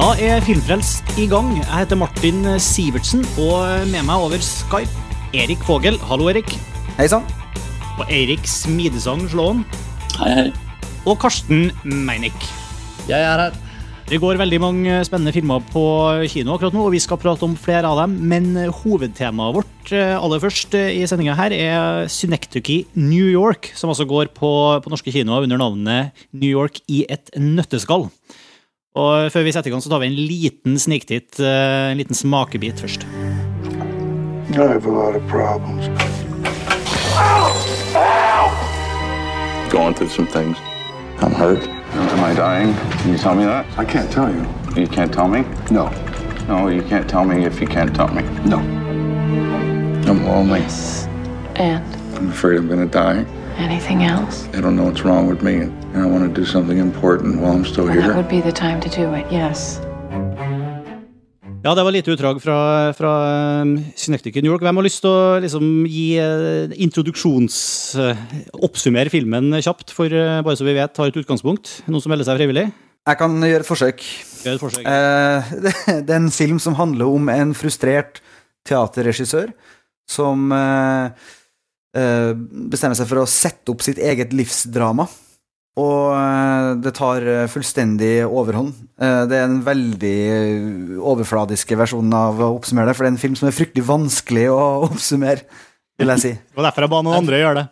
Da er Filmfrelst i gang. Jeg heter Martin Sivertsen, og med meg over Skype Erik Fogel. Hallo, Erik. Hei sann. Og Eirik Smidesang Slåen. Hei, hei. Og Karsten Meinick. Jeg er her. Det går veldig mange spennende filmer på kino akkurat nå, og vi skal prate om flere av dem. Men hovedtemaet vårt eh, aller først eh, i sendinga her er Synecdoche New York, som altså går på, på norske kinoer under navnet New York i et nøtteskall. Og før vi setter i gang, så tar vi en liten sniktitt, eh, en liten smakebit først. Going through some things. I'm hurt. Am I dying? Can you tell me that? I can't tell you. You can't tell me? No. No, you can't tell me if you can't tell me. No. I'm lonely. And I'm afraid I'm gonna die. Anything else? I don't know what's wrong with me, and I want to do something important while I'm still Well, that would be the time to do it, yes. Ja, det var lite utdrag fra, fra um, New York. Hvem har lyst til å liksom, gi uh, introduksjons... Oppsummere filmen kjapt, for uh, bare så vi vet, har et utgangspunkt? Noen som melder seg frivillig? Jeg kan gjøre et forsøk. Gjør et forsøk. Eh, det, det er en film som handler om en frustrert teaterregissør som eh, eh, bestemmer seg for å sette opp sitt eget livsdrama. Og eh, det tar eh, fullstendig overhånd. Eh, det er en veldig eh, overfladiske versjon av å oppsummere det, for det er en film som er fryktelig vanskelig å oppsummere, vil jeg si. Det var derfor jeg ba noen andre gjøre det.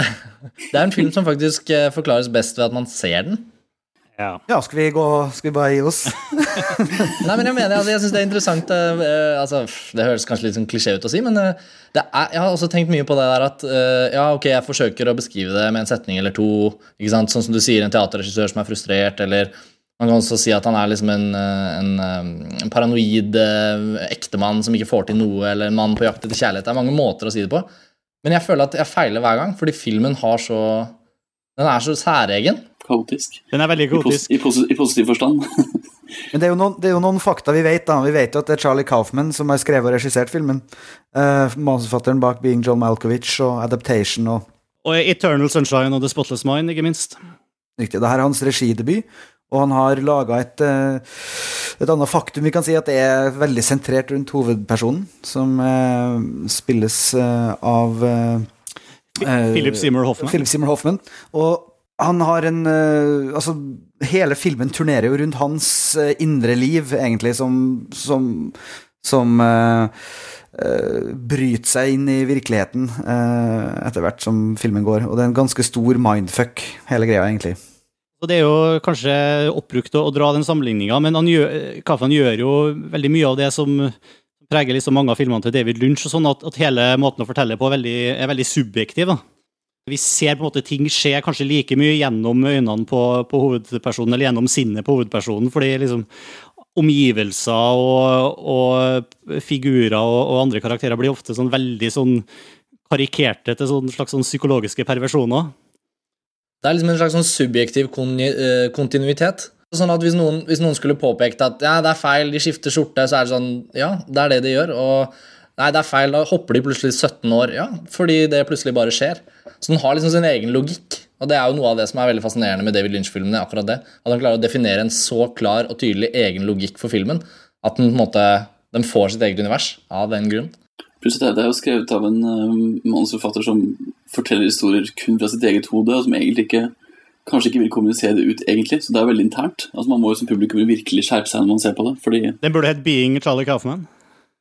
Det er en film som faktisk eh, forklares best ved at man ser den. Ja. Ja, skal vi gå Skal vi bare gi oss? Nei, men Jeg mener, altså, jeg synes det er interessant eh, altså, Det høres kanskje litt sånn klisjé ut å si, men uh, det er, jeg har også tenkt mye på det der at uh, ja, ok, jeg forsøker å beskrive det med en setning eller to. ikke sant? Sånn som du sier, en teaterregissør som er frustrert, eller man kan også si at han er liksom en, en, en paranoid ektemann som ikke får til noe, eller en mann på jakt etter kjærlighet. Det er mange måter å si det på. Men jeg føler at jeg feiler hver gang, fordi filmen har så Den er så særegen. Kaotisk. Den er veldig I, pos i, pos I positiv forstand. Men det er, jo noen, det er jo noen fakta vi vet. da Vi vet jo at det er Charlie Kaufman som har skrevet og regissert filmen. Uh, Manusforfatteren bak Being John Malkovich og Adaptation og Og Eternal Sunshine og The Spotless Mind, ikke minst. Riktig. Det her er hans regidebut, og han har laga et, eh, et annet faktum vi kan si, at det er veldig sentrert rundt hovedpersonen, som uh, spilles uh, av Philip Seymour Hoffman. Philip Seymour Hoffman. Og han har en eh, Altså, hele filmen turnerer jo rundt hans eh, indre liv, egentlig, som Som, som uh, uh, bryter seg inn i virkeligheten uh, etter hvert som filmen går. Og det er en ganske stor mindfuck, hele greia, egentlig. Og Det er jo kanskje oppbrukt å, dra den sammenligninga, men han gjør, Kaffen gjør jo veldig mye av det som preger liksom mange av filmene til David Lynch, og sånn at, at hele måten å fortelle på er veldig, er veldig subjektiv. da. Vi ser på en måte ting skje kanskje like mye gjennom øynene på, på hovedpersonen, eller gjennom sinnet på hovedpersonen, fordi liksom omgivelser og, og figurer og, og andre karakterer blir ofte sånn veldig sånn karikerte til sånn slags sånn psykologiske perversjoner. Det er liksom en slags sånn subjektiv eh, kontinuitet. Sånn at hvis noen, hvis noen skulle påpekt at ja, det er feil, de skifter skjorte, så er det sånn Ja, det er det de gjør. Og nei, det er feil, da hopper de plutselig 17 år. Ja, fordi det plutselig bare skjer. Så den har liksom sin egen logikk. Og det er jo noe av det som er veldig fascinerende med David Lynch-filmene. akkurat det, At han klarer å definere en så klar og tydelig egen logikk for filmen at den på en måte, den får sitt eget univers av den grunn. Plutselig det det er jo skrevet av en uh, manusforfatter som forteller historier kun fra sitt eget hode, og som egentlig ikke kanskje ikke vil kommunisere det ut, egentlig. Så det er veldig internt. Altså Man må jo som publikum virkelig skjerpe seg når man ser på det. fordi Den burde hett Being Charlie Kaufman.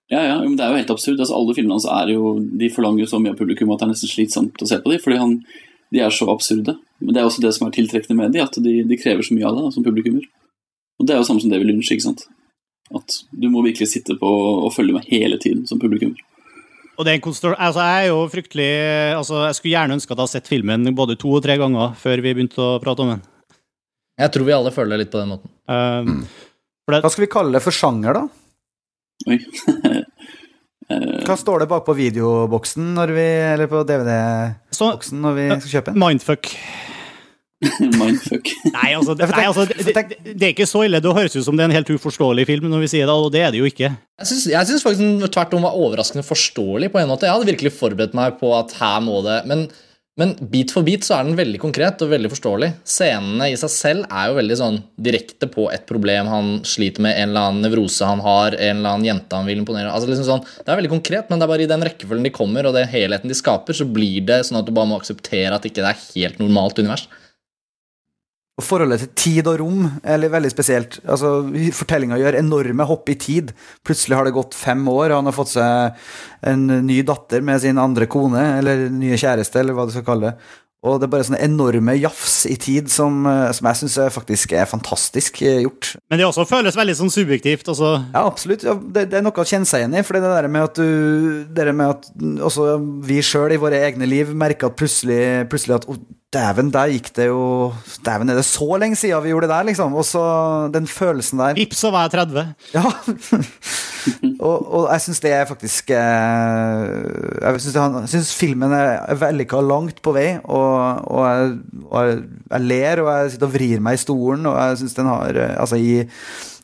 Ja, ja, men Det er jo helt absurd. altså Alle filmene hans er jo, de forlanger så mye av publikum at det er nesten slitsomt å se på dem, fordi han, de er så absurde. Men det er også det som er tiltrekkende med dem, at de, de krever så mye av deg som publikummer. Og det er jo samme som David Lynch, ikke sant. At du må virkelig sitte på og følge med hele tiden som publikummer. Og det er en konstru- altså, jeg er jo fryktelig altså, Jeg skulle gjerne ønske at jeg hadde sett filmen både to og tre ganger før vi begynte å prate om den. Jeg tror vi alle føler det litt på den måten. Um, for det, Hva skal vi kalle det for sjanger, da? Oi. Hva står det bak på videoboksen når vi, eller på DVD-boksen når vi skal kjøpe en? mindfuck. Mindfuck. Nei, altså, det, nei, altså det, det, det er ikke så ille. Det høres ut som det er en helt uforståelig film når vi sier det, og det er det jo ikke. Jeg syns, jeg syns faktisk den tvert om var overraskende forståelig på en måte. Jeg hadde virkelig forberedt meg på at her må det Men, Men bit for bit så er den veldig konkret og veldig forståelig. Scenene i seg selv er jo veldig sånn direkte på et problem han sliter med, en eller annen nevrose han har, en eller annen jente han vil imponere. Altså liksom sånn, Det er veldig konkret, men det er bare i den rekkefølgen de kommer, og den helheten de skaper, så blir det sånn at du bare må akseptere at ikke det er helt normalt univers. Og forholdet til tid og rom er veldig spesielt. Altså, Fortellinga gjør enorme hopp i tid. Plutselig har det gått fem år, og han har fått seg en ny datter med sin andre kone, eller nye kjæreste, eller hva du skal kalle det. Og det er bare sånne enorme jafs i tid som, eh, som jeg syns faktisk er fantastisk eh, gjort. Men det også føles veldig sånn subjektivt. altså... Ja, absolutt. Ja, det, det er noe å kjenne seg igjen i. For det der med at du Det der med at også vi sjøl i våre egne liv merker at plutselig, plutselig at Dæven, der gikk det jo Dæven, er det så lenge siden vi gjorde det der, liksom? Og så den følelsen der. Vips, så var jeg 30. Ja. og, og jeg syns det er faktisk eh, Jeg syns, filmen er, vellykka langt på vei, og, og, jeg, og jeg, jeg ler, og jeg sitter og vrir meg i stolen, og jeg syns den har eh, Altså, i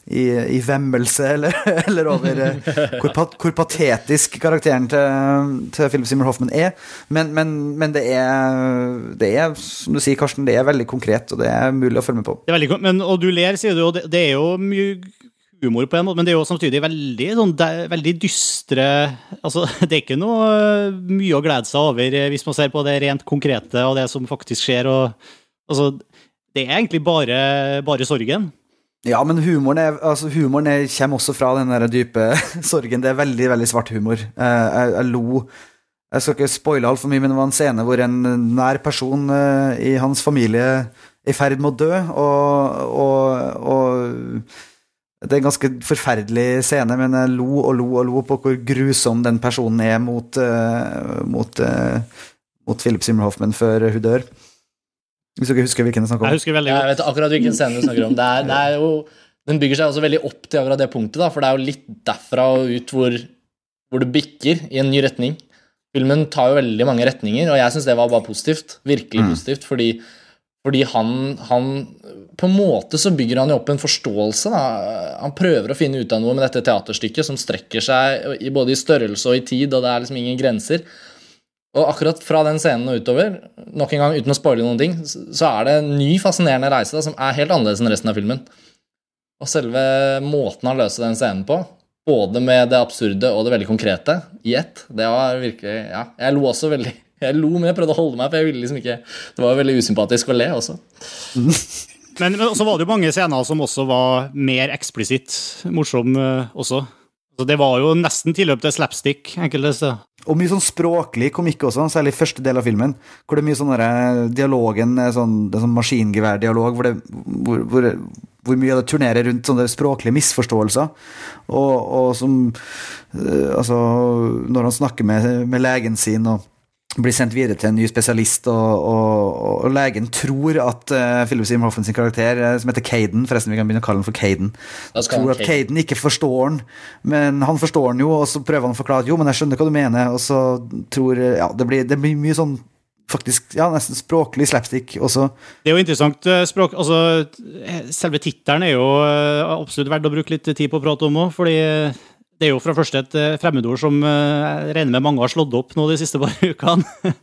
i, i vemmelse, eller, eller over eh, hvor, pat, hvor patetisk karakteren til, til Philip Simmer Hoffman er. Men, men, men det, er, det er, som du sier, Karsten, det er veldig konkret, og det er mulig å følge med på. Veldig, men, og du ler, sier du, og det, det er jo mye humor på en måte, men det er jo samtidig veldig, sånn, veldig dystre altså, Det er ikke noe øh, mye å glede seg over eh, hvis man ser på det rent konkrete og det som faktisk skjer. Og, altså, det er egentlig bare, bare sorgen. Ja, men humoren, er, altså, humoren er, kommer også fra den der dype sorgen. Det er veldig veldig svart humor. Eh, jeg, jeg lo Jeg skal ikke spoile altfor mye, men det var en scene hvor en nær person eh, i hans familie er i ferd med å dø, og, og, og Det er en ganske forferdelig scene, men jeg lo og lo og lo på hvor grusom den personen er mot, eh, mot, eh, mot Philip Zimmer Hoffman før hun dør. Hvis dere husker hvilken jeg snakker om? Jeg husker veldig Jeg vet akkurat hvilken scene du snakker om. Det er, det er jo, den bygger seg også veldig opp til akkurat det punktet, da, for det er jo litt derfra og ut hvor, hvor det bikker i en ny retning. Filmen tar jo veldig mange retninger, og jeg syns det var bare positivt. Virkelig positivt, fordi, fordi han, han På en måte så bygger han jo opp en forståelse. Da. Han prøver å finne ut av noe med dette teaterstykket som strekker seg både i størrelse og i tid, og det er liksom ingen grenser. Og akkurat fra den scenen og utover, nok en gang uten å spoile noen ting, så er det en ny fascinerende reise da, som er helt annerledes enn resten av filmen. Og selve måten han løser den scenen på, både med det absurde og det veldig konkrete i ett, det var virkelig Ja, jeg lo også veldig. Jeg lo, men jeg prøvde å holde meg, for jeg ville liksom ikke Det var veldig usympatisk å le også. Men, men så var det jo mange scener som også var mer eksplisitt morsom øh, også. Så det var jo nesten tilløp til slapstick enkelte steder. Og mye sånn språklig komikk også, særlig i første del av filmen. Hvor det er mye sånn Dialogen sånn, det er sånn maskingeværdialog hvor, hvor, hvor, hvor mye det turnerer rundt sånne språklige misforståelser. Og, og som eh, Altså, når han snakker med, med legen sin og blir sendt videre til en ny spesialist, og, og, og legen tror at uh, Philip Seymour Hoffman sin karakter, eh, som heter Caden Forresten, vi kan begynne å kalle han for Caden. Tror at Caden. Ikke forstår han, men han forstår han jo, og så prøver han å forklare at jo, men jeg skjønner hva du mener, og så tror Ja, det blir, det blir mye sånn faktisk, ja, nesten språklig slapstick også. Det er jo interessant språk altså, Selve tittelen er jo absolutt verdt å bruke litt tid på å prate om òg, fordi det er jo fra første et øh, fremmedord som øh, jeg regner med mange har slått opp nå de siste par ukene.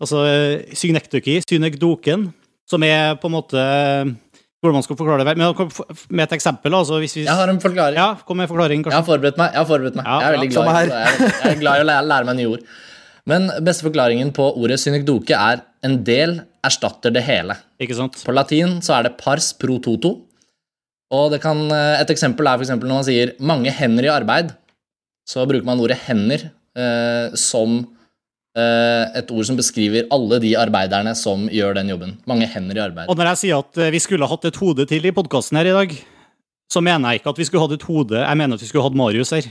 altså øh, synekdoki, synekdoken, som er på en måte Hvordan man skal forklare det. Men med et eksempel, altså hvis vi Jeg har en forklaring. Ja, kom med forklaring, Jeg har forberedt meg. jeg har forberedt meg. Ja, jeg er veldig ja, glad, i, jeg jeg er glad i å lære, lære meg nye ord. Men beste forklaringen på ordet synekdoke er en del erstatter det hele. Ikke sant? På latin så er det pars pro toto. Og det kan, et eksempel er for eksempel når man sier 'mange hender i arbeid', så bruker man ordet 'hender' eh, som eh, et ord som beskriver alle de arbeiderne som gjør den jobben. Mange hender i arbeid. Og når jeg sier at eh, vi skulle hatt et hode til i podkasten her i dag, så mener jeg ikke at vi skulle hatt et hode, jeg mener at vi skulle hatt Marius her.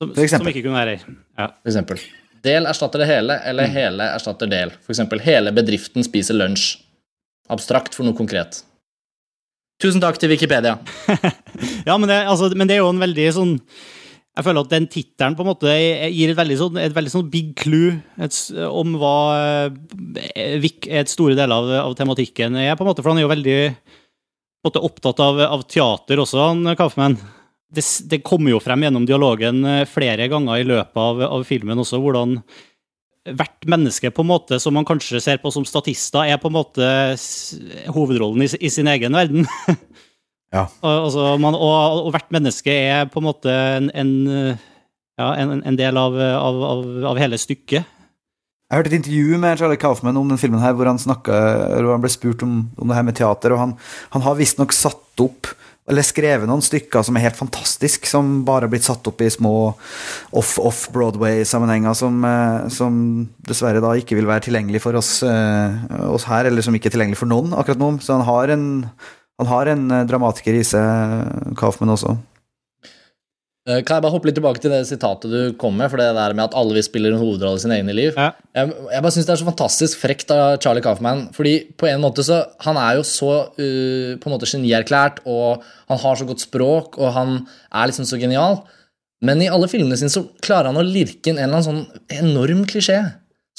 Som, For eksempel. som ikke kunne være her. Ja. For eksempel. Del erstatter det hele, eller hele erstatter del. For eksempel hele bedriften spiser lunsj. Abstrakt for noe konkret. Tusen takk til Wikipedia. Ja, men det, altså, men det er jo en veldig sånn Jeg føler at den tittelen på en måte gir et veldig sånn, et veldig sånn big clue et, om hva eh, et store deler av, av tematikken er, på en måte, for han er jo veldig måte, opptatt av, av teater også, han Kaffemann. Det, det kommer jo frem gjennom dialogen eh, flere ganger i løpet av, av filmen også, hvordan hvert menneske på en måte som man kanskje ser på som statister, er på en måte hovedrollen i, i sin egen verden. Ja. altså, man, og, og hvert menneske er på en måte en, en, ja, en, en del av, av, av, av hele stykket. Jeg hørte et intervju med Charlie Kaufman om den filmen her, hvor han, snakket, hvor han ble spurt om, om det her med teater, og han, han har visstnok satt opp eller skrevet noen stykker som er helt fantastisk, som bare har blitt satt opp i små off-off-Broadway-sammenhenger som, eh, som dessverre da ikke vil være tilgjengelig for oss, eh, oss her, eller som ikke er tilgjengelig for noen akkurat nå. Så han har en, han har en eh, dramatiker i seg, Kaufmann også. Eh, Kan jeg bare hoppe litt tilbake til det sitatet du kom med, for det der med at alle vi spiller en hovedrolle i sin egne liv? Ja. Jeg, jeg bare synes det er så fantastisk frekt av Charlie Kaufman, fordi på en måte så Han er jo så uh, på en måte genierklært, og han har så godt språk, og han er liksom så genial. Men i alle filmene sine så klarer han å lirke inn en eller annen sånn enorm klisjé.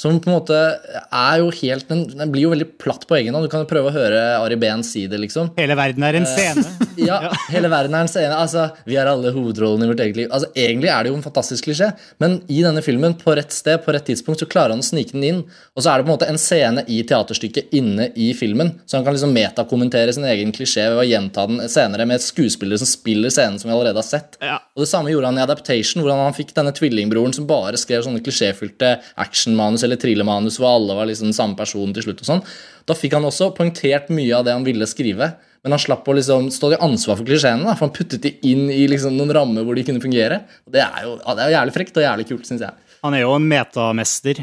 Som på en måte er jo helt Den, den blir jo veldig platt på egen hånd. Du kan jo prøve å høre Ari Behn si det, liksom. Hele verden er en scene. Ja, hele verden er en scene. Altså, vi er alle hovedrollene i vårt eget liv. Altså, Egentlig er det jo en fantastisk klisjé, men i denne filmen, på rett sted, på rett tidspunkt, så klarer han å snike den inn. Og så er det på en måte en scene i teaterstykket inne i filmen, så han kan liksom metakommentere sin egen klisjé ved å gjenta den senere med skuespillere som spiller scenen som vi allerede har sett. Ja. Og Det samme gjorde han i Adaptation, hvordan han fikk denne tvillingbroren som bare skrev sånne klisjéfylte actionmanus eller thrillermanus hvor alle var liksom samme person til slutt. og sånn. Da fikk han også poengtert mye av det han ville skrive, men han slapp å liksom stå til ansvar for klisjeene. For han puttet de inn i liksom noen rammer hvor de kunne fungere. Og Det er jo ja, det er jævlig frekt og jævlig kult, syns jeg. Han er jo en metamester.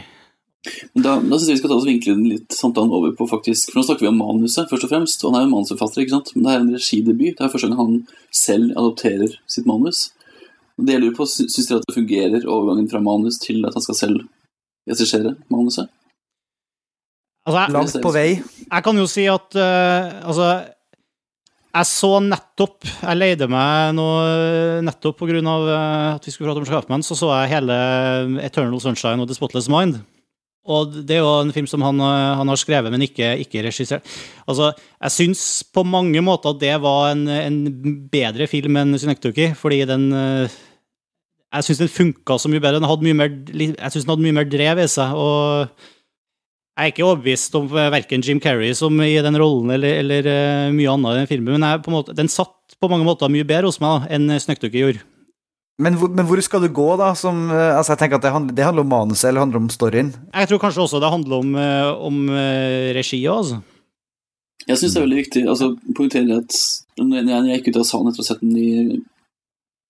Da, da synes jeg vi skal ta oss vinkle den litt samtalen over på faktisk For nå snakker vi om manuset, først og fremst. Og han er jo en manusforfatter, ikke sant? Men det er en regidebut. Det er første gang han selv adopterer sitt manus. Det jeg lurer på, sy- Syns dere at det fungerer, overgangen fra manus til at han skal selv regissere manuset? Altså, jeg, Langt på vei. jeg kan jo si at uh, altså jeg så nettopp Jeg leide meg nå nettopp pga. Uh, at vi skulle prate om Schaffman, så så jeg hele Eternal Sunshine og The Spotless Mind. Og det er jo en film som han, eh, han har skrevet, men ikke, ikke regissert. Altså, jeg syns på mange måter at det var en, en bedre film enn 'Synektoki', fordi den eh, Jeg syns den funka så mye bedre. Den hadde mye mer, jeg synes den hadde mye mer drev i seg. og jeg er ikke overbevist om verken Jim Carrey som i den rollen eller, eller eh, mye annet i den filmen, men jeg, på en måte, den satt på mange måter mye bedre hos meg da, enn Snøkdukke gjorde. Men, hvor- men hvor skal du gå, da? Som, eh, altså jeg tenker at det handler, det handler om manuset, eller handler om storyen? Jeg tror kanskje også det handler om, eh, om eh, regi òg, altså. Jeg syns det er veldig viktig altså, poengtere at når jeg gikk ut av salen etter å ha sett den i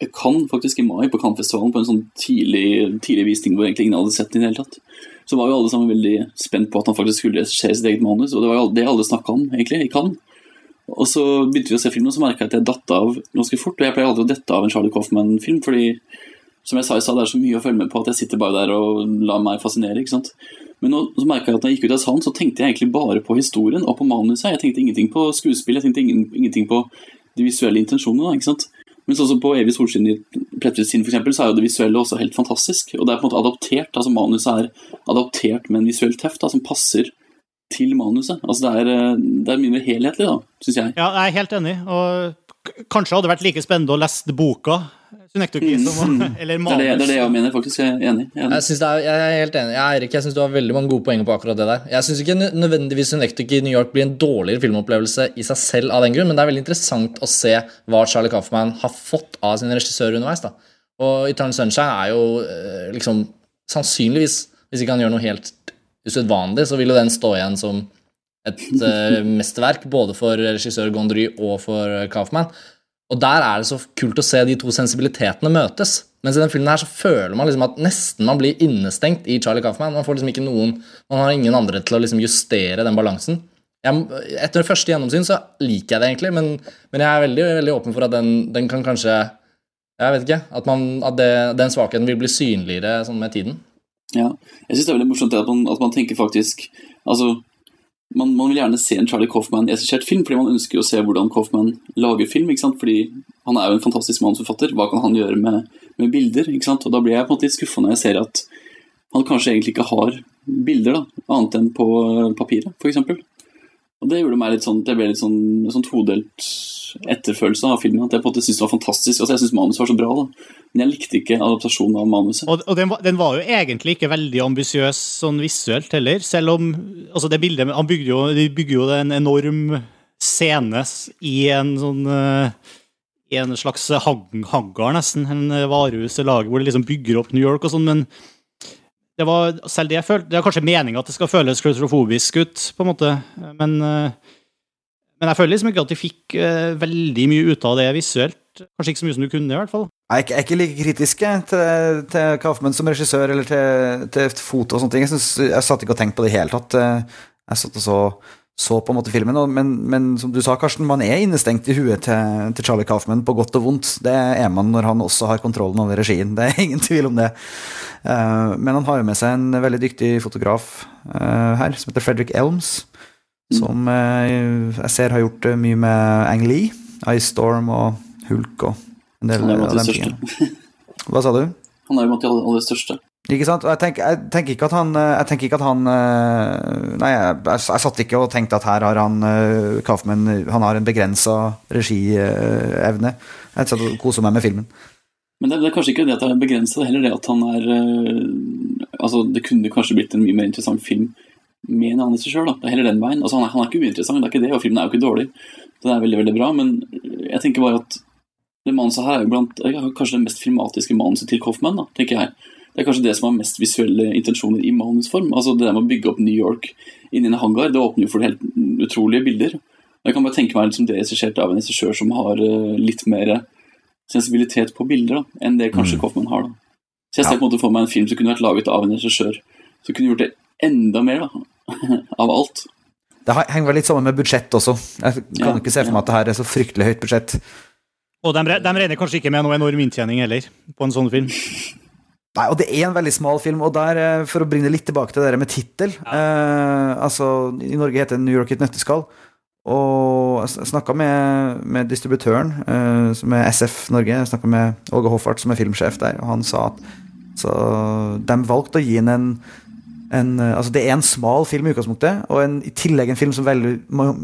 Cannes, faktisk i mai, på Cannes-festivalen, på en sånn tidlig, tidlig visning hvor egentlig ingen hadde sett den i det hele tatt, så var jo alle sammen veldig spent på at han faktisk skulle regissere sitt eget manus, og det var jo det alle snakka om, egentlig, i Cannes. Og så begynte vi å se filmen, og så merka jeg at jeg datt av ganske fort. Og jeg pleier aldri å dette av en Charlie Coffman-film, fordi som jeg sa i stad, det er så mye å følge med på at jeg sitter bare der og lar meg fascinere. ikke sant? Men nå så merka jeg at når jeg gikk ut av salen, så tenkte jeg egentlig bare på historien og på manuset. Jeg tenkte ingenting på skuespill, jeg tenkte ingen, ingenting på de visuelle intensjonene. ikke sant? Men sånn som på Evig solskinn i Plettvids sinn, så er jo det visuelle også helt fantastisk. Og det er på en måte adaptert, altså Manuset er adaptert med en visuell teft da, som passer til manuset. Altså Det er, eh, det er mye mer helhetlig, da, syns jeg. Ja, jeg er helt enig, og kanskje hadde det vært like spennende å lese boka, Synekdoche, som eller Mm. Det er det, det er det jeg mener, faktisk. Jeg er enig. Jeg er enig. Jeg, er, jeg er helt enig. Jeg, Eirik, jeg synes du har veldig mange gode poenger på akkurat det der. Jeg syns ikke nødvendigvis Synecdoche i New York blir en dårligere filmopplevelse i seg selv av den grunn, men det er veldig interessant å se hva Charlie Kaufman har fått av sin regissør underveis. da. Og Eternal Sunshine er jo eh, liksom Sannsynligvis, hvis ikke han gjør noe helt usedvanlig, så vil jo den stå igjen som et eh, mesterverk, både for regissør Gondry og for Kaufman. Og der er det så kult å se de to sensibilitetene møtes. Mens i den filmen her så føler man liksom at nesten man blir innestengt i Charlie Kaufman. Man får liksom ikke noen Man har ingen andre til å liksom justere den balansen. Jeg, etter første gjennomsyn så liker jeg det egentlig, men, men jeg er veldig, veldig åpen for at den, den kan kanskje Jeg vet ikke. At, man, at det, den svakheten vil bli synligere sånn med tiden. Ja, jeg synes det er veldig morsomt at man, at man tenker faktisk Altså, man, man vil gjerne se en Charlie Coffman-regissert film, fordi man ønsker å se hvordan Coffman lager film, ikke sant? Fordi han er jo en fantastisk manusforfatter. Hva kan han gjøre med, med bilder? Og da blir jeg på en måte litt skuffa når jeg ser at han kanskje egentlig ikke har bilder, da, annet enn på papiret, for eksempel. Og det gjorde meg litt sånn Det ble litt sånn, sånn todelt etterfølelse av filmen. At jeg på en måte syntes det var fantastisk. Altså, jeg syntes manuset var så bra, da. Men jeg likte ikke adaptasjonen av manuset. Og, og den, var, den var jo egentlig ikke veldig ambisiøs sånn visuelt heller, selv om altså det bildet, Han bygde jo, de bygger jo en enorm scene i en sånn eh, i en slags hang, hangar, nesten. En varehus eller lager hvor de liksom bygger opp New York og sånn, men det var selv det jeg følte, det er kanskje meninga at det skal føles klaustrofobisk ut, på en måte, men, eh, men jeg føler liksom ikke at de fikk eh, veldig mye ut av det visuelt. Kanskje ikke så mye som du kunne, i hvert fall. Jeg er ikke, like kritisk til, til Kaufmann som regissør eller til, til foto og sånne ting. Jeg, synes, jeg satt ikke og tenkte på det i hele tatt. Eh, Jeg satt og så, så på en måte filmen, men, men som du sa, Karsten, man er innestengt i huet til, til Charlie Kaufman på godt og vondt. Det er man når han også har kontrollen over regien. Det er ingen tvil om det. Eh, men han har jo med seg en veldig dyktig fotograf eh, her, som heter Frederick Elms. Som eh, jeg ser har gjort mye med Ang Lee, Ice Storm og Hulk og en del av de tingen. største. Hva sa du? Han er jo blant de aller største. Ikke sant? Og jeg tenker, jeg tenker ikke at han eh, Jeg tenker ikke at han eh, Nei, jeg, jeg, satt ikke og tenkte at her har han Kaufmann, Kaufman Han har en begrensa regievne. Jeg satt og kosa meg med filmen. Men det, det er kanskje ikke det at det er begrenset, det er heller det at han er Altså, det kunne kanskje blitt en mye mer interessant film med en annen regissør, da. Det er heller den veien. Altså, han er, han er ikke uinteressant, det er ikke det, og filmen er jo ikke dårlig. Den er veldig, veldig bra, men jeg tenker bare at det manuset her er jo blant kanskje det mest filmatiske manuset til Coffman, da, tenker jeg. Det er kanskje det som har mest visuelle intensjoner i manusform. Altså det der med å bygge opp New York inni en hangar, det åpner jo for helt utrolige bilder. Jeg kan bare tenke meg liksom det regissert av en regissør som har øh, litt mer sensibilitet på bilder da, enn det kanskje Kaufman har. da. Så jeg ser på en måte for meg en film som kunne vært laget av en regissør som kunne gjort det enda mer da, av alt. Det henger vel litt sammen med budsjett også. Jeg kan Ja, ikke se for meg at det her er så fryktelig høyt budsjett. Og de, de regner kanskje ikke med noe enorm inntjening heller, på en sånn film. Nei, og det er en veldig smal film, og der, eh, for å bringe det litt tilbake til det der med tittel eh, Altså, i Norge heter den New York i et nøtteskall. Og jeg snakka med, med distributøren, eh, som er SF Norge, jeg snakka med Åge Hoffart, som er filmsjef der, og han sa at så de valgte å gi den en, en eh, Altså, det er en smal film i utgangspunktet, og en, i tillegg en film som veldig,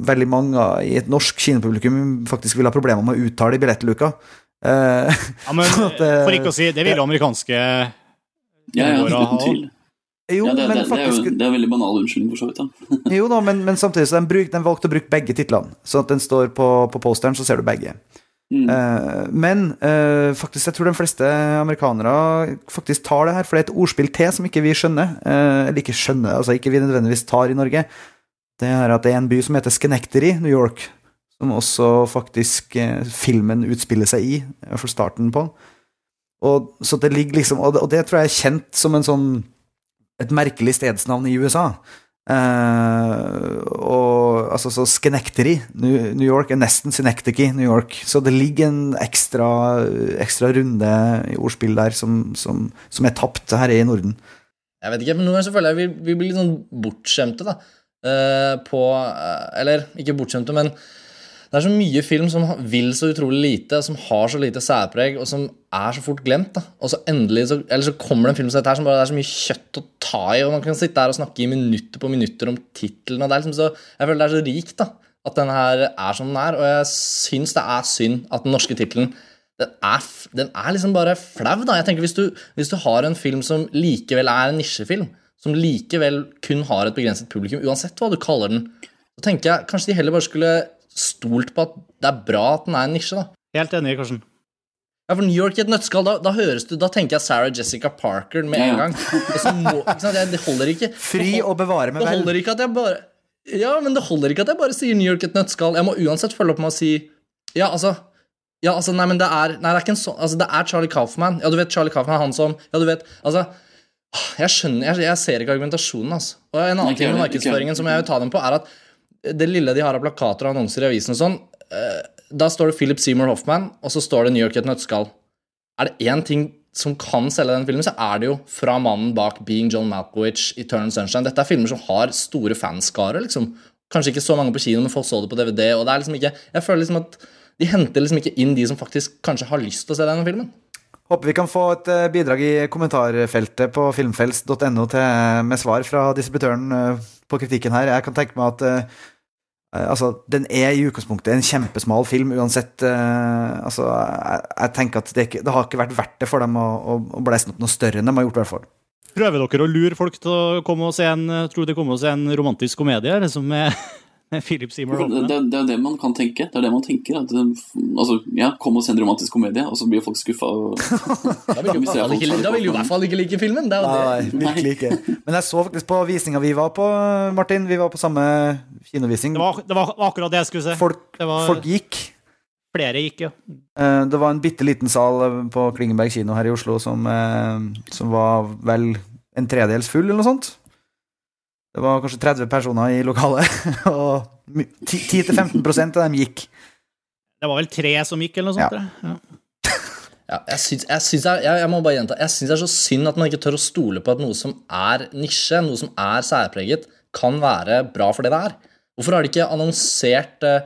veldig mange i et norsk kinopublikum faktisk vil ha problemer med å uttale i billettluka. Eh, Ja, men Sånn at, eh, For ikke å si Det vil amerikanske Ja, ja, uten tvil. jo, Ja, det, men det, det, er jo, det er en veldig banal unnskyldning, for så vidt. da. Jo da, men, men samtidig så den, bruk, den valgte å bruke begge titlene. Så at den står på, på posteren, så ser du begge. Mm. Uh, men uh, faktisk, jeg tror de fleste amerikanere faktisk tar det her, for det er et ordspill til som ikke vi skjønner. Uh, eller ikke skjønner, altså ikke vi nødvendigvis tar i Norge. Det er at det er en by som heter Schenectady, New York, som også faktisk eh, filmen utspiller seg i, for starten på. Og, så det ligger liksom, og det, og det tror jeg er kjent som en sånn et merkelig stedsnavn i USA. Uh, og altså så Schenectady, New, New York, er nesten Synecdoche, New York. Så det ligger en ekstra, ekstra runde i ordspill der som, som, som er tapt her i Norden. Jeg vet ikke, men noen ganger så føler jeg vi, vi blir litt sånn bortskjemte, da. Uh, på uh, Eller ikke bortskjemte, men det er så mye film som vil så utrolig lite, som har så lite særpreg, og som er så fort glemt. da. Og så endelig så, Eller så kommer det en film som dette her som bare det er så mye kjøtt å ta i, og man kan sitte her og snakke i minutter på minutter om tittelen, og det er liksom så Jeg føler det er så rikt, da. At den her er som den er, og jeg syns det er synd at den norske tittelen den er, den er liksom bare flau, da. Jeg tenker hvis du, hvis du har en film som likevel er en nisjefilm, som likevel kun har et begrenset publikum, uansett hva du kaller den, så tenker jeg kanskje de heller bare skulle stolt på at det er bra at den er en nisje, da. Helt enig, Karsten. Ja, for New York i et nøttskall, da, da høres du, da tenker jeg Sarah Jessica Parker med en gang. Må, ikke sant? Det holder ikke. Fri og bevare meg Det vel. holder ikke at jeg bare Ja, men det holder ikke at jeg bare sier New York i et nøttskall. Jeg må uansett følge opp med å si Ja, altså ja, altså, nei, men det er Nei, det er ikke en sånn Altså, det er Charlie Kaufman. Ja, du vet Charlie Kaufman, han som Ja, du vet Altså Jeg skjønner Jeg, jeg ser ikke argumentasjonen, altså. Og en annen ting med markedsføringen som jeg vil ta dem på, er at det lille de har av plakater og annonser i avisen og sånn, eh, da står det Philip Seymour Hoffman, og så står det New York i et nøtteskall. Er det én ting som kan selge den filmen, så er det jo fra mannen bak Being John Malkovich, Eternal Sunshine. Dette er filmer som har store fanskare, liksom. Kanskje ikke så mange på kino, men folk så det på DVD. og det er liksom ikke, Jeg føler liksom at de henter liksom ikke inn de som faktisk kanskje har lyst til å se denne filmen. Håper vi kan få et eh, bidrag i kommentarfeltet på filmfels.no med svar fra distributøren eh, på kritikken her. Jeg kan tenke meg at Altså, den er i utgangspunktet en kjempesmal film uansett. Uh, altså, jeg, jeg tenker at det, ikke, det har ikke vært verdt det for dem å, å, å blæse opp noe større enn de har gjort, i hvert fall. Prøver dere å lure folk til å komme og se en, tror de kommer og se en romantisk komedie liksom med Philip Seymour Det, Hoffman? det, det er det man kan tenke. Det er det man tenker. At, det- altså, ja, Kom og se en romantisk komedie, og så blir folk skuffa. Og... Da vil du i hvert fall ikke, like filmen. Det er det. Nei, virkelig ikke. Men jeg så faktisk på visninga vi var på, Martin. Vi var på samme kinovisning. Det var, det var akkurat det jeg skulle se. Folk, Det var folk gikk. flere gikk, ja. Eh, Det var en bitte liten sal eh, på Klingenberg kino her i Oslo som, eh, som var vel en tredels full, eller noe sånt. Det var kanskje 30 personer i lokalet, og 10-15% av dem gikk. Det var vel tre som gikk, eller noe sånt. Ja. Ja. Ja, jeg, syns, jeg, syns jeg, jeg, må bare gjenta Jeg syns det er så synd at man ikke tør å stole på at noe som er nisje, noe som er særpreget, kan være bra for det det er. Hvorfor har de ikke annonsert uh,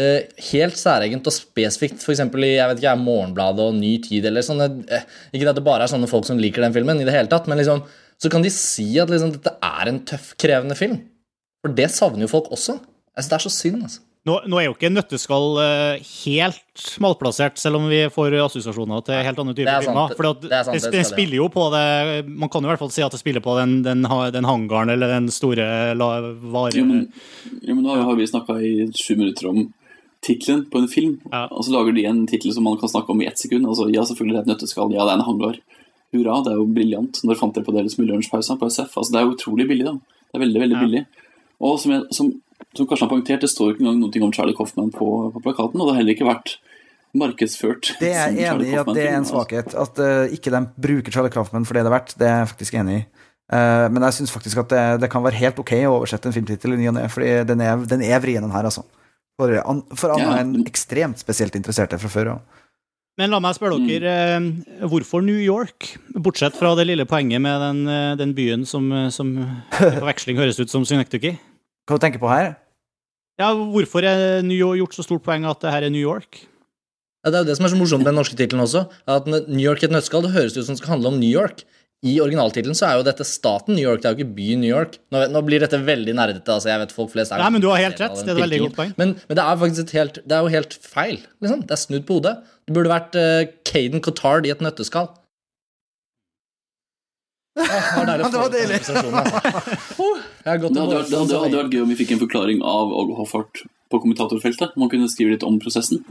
eh, helt særegent og spesifikt, f.eks. i jeg vet ikke, Morgenbladet og Ny Tid, eller sånne eh, Ikke at det bare er sånne folk som liker den filmen, i det hele tatt, men liksom, så kan de si at liksom, dette er en tøff, krevende film. For det savner jo folk også. Altså, Det er så synd, altså. Nå, nå er jo ikke Nøtteskall eh, helt malplassert, selv om vi får assosiasjoner til helt andre typer er filmer. For det det, det det spiller jo på det Man kan jo i hvert fall si at det spiller på den, den, den hangaren eller den store varen. vare... Jo, men, jo, men nå har vi snakka i sju minutter om tittelen på en film, Ja. og så lager de en tittel som man kan snakke om i ett sekund. Altså, ja, selvfølgelig det er et nøtteskall. Ja, det er en hangar. Hurra, det er jo briljant. Når fant dere på det liksom i lunsjpausen på SF? Altså, det er jo utrolig billig, da. Det er veldig, veldig Ja. billig. Og som, jeg, som, som Karsten har poengtert, det står ikke engang noe om Charlie Coffman på, på plakaten, og det har heller ikke vært markedsført. Det er jeg enig i at det er en altså. svakhet. At uh, ikke de bruker Charlie Kaufman for det det er verdt. Det er jeg faktisk enig i. Uh, men jeg syns faktisk at det, det kan være helt ok å oversette en filmtittel i ny og ne, fordi den er, den er vrien, den her, altså. For, an, for Ja. enn ekstremt spesielt interesserte fra før av. Men la meg spørre Mm. dere, eh, hvorfor New York? Bortsett fra det lille poenget med den, eh, den byen som, eh, som på veksling høres ut som Synecdoche. Hva du tenker på her? Ja, hvorfor er New York gjort så stort poeng at det her er New York? Ja, det er jo det som er så morsomt med den norske tittelen også. At New York i et nøtteskall det høres ut som det skal handle om New York. I originaltittelen så er jo dette staten New York, det er jo ikke byen New York. Nå, nå blir dette veldig nerdete. altså jeg vet folk flest er Nei, men du har helt rett, det er et veldig godt poeng. Men, men det er faktisk et helt, det er jo helt feil. liksom. Det er snudd på hodet. Det burde vært uh, Caden Cotard i et nøtteskall. Åh, det Det var deilig. gått Det hadde, vært, gøy om vi fikk en forklaring av Åge Hoffart på kommentatorfeltet. Man kunne skrive litt om prosessen.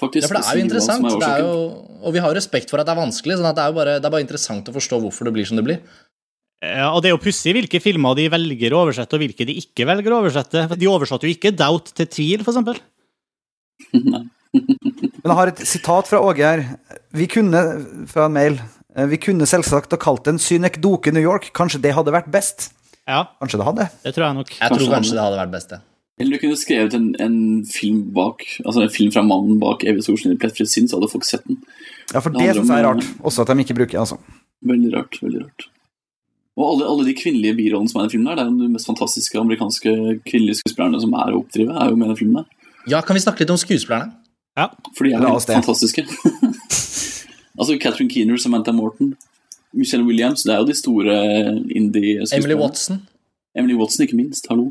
Faktisk, Ja, for det er jo interessant. er Det er jo, og vi har respekt for at det er vanskelig. sånn at det er jo bare, det er bare interessant å forstå hvorfor det blir som det blir. Ja, og Det er jo pussig hvilke filmer de velger å oversette, og hvilke de ikke velger å oversette. De oversatte jo ikke Doubt til tvil, for eksempel. Men jeg har et sitat fra Åge her. Vi kunne, fra en mail eh, Vi kunne selvsagt ha kalt den Synekdoke New York. Kanskje det hadde vært best? Ja, Kanskje det hadde? det tror jeg nok. Jeg tror Kanskje kanskje det hadde vært best, det. Eller du kunne skrevet en, en film bak Altså en film fra mannen bak Evig solskinn i plettfritt sinn, så hadde folk sett den. Ja, for Det det syns jeg er rart. Også at de ikke bruker altså. Veldig rart. veldig rart. Og alle, alle de kvinnelige birollene som er i den filmen, her, det er jo de mest fantastiske amerikanske kvinnelige skuespillerne som er å oppdrive, er jo med i den filmen. her. Ja, kan vi snakke litt om skuespillerne? For de er jo fantastiske. altså Catherine Keener, Samantha Morton, Michelle Williams, det er jo de store indie-skuespillerne. Emily Watson. Emily Watson, ikke minst. Hallo.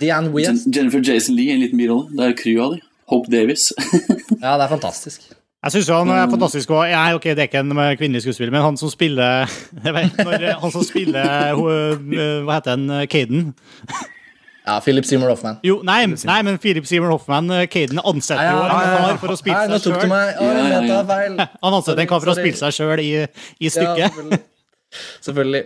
Deanne Wien. Jennifer Jason Lee, en liten birolle. Det er crew av dem. Hope Davis. Ja, det er fantastisk. Jeg syns han er fantastisk. òg. Ja, ok, det er ikke en kvinnelig skuespiller, men han som spiller jeg vet, når, Han som spiller hun, Hva heter han? Caden? Ja, Philip Seymour Hoffman. Jo, nei, nei, men Philip Seymour Hoffman, Caden, ansetter jo en kar for å spille seg sjøl. Ja, ja, ja. Han ansetter en kar for å spille seg sjøl i, i Ja, stykket. selvfølgelig. selvfølgelig.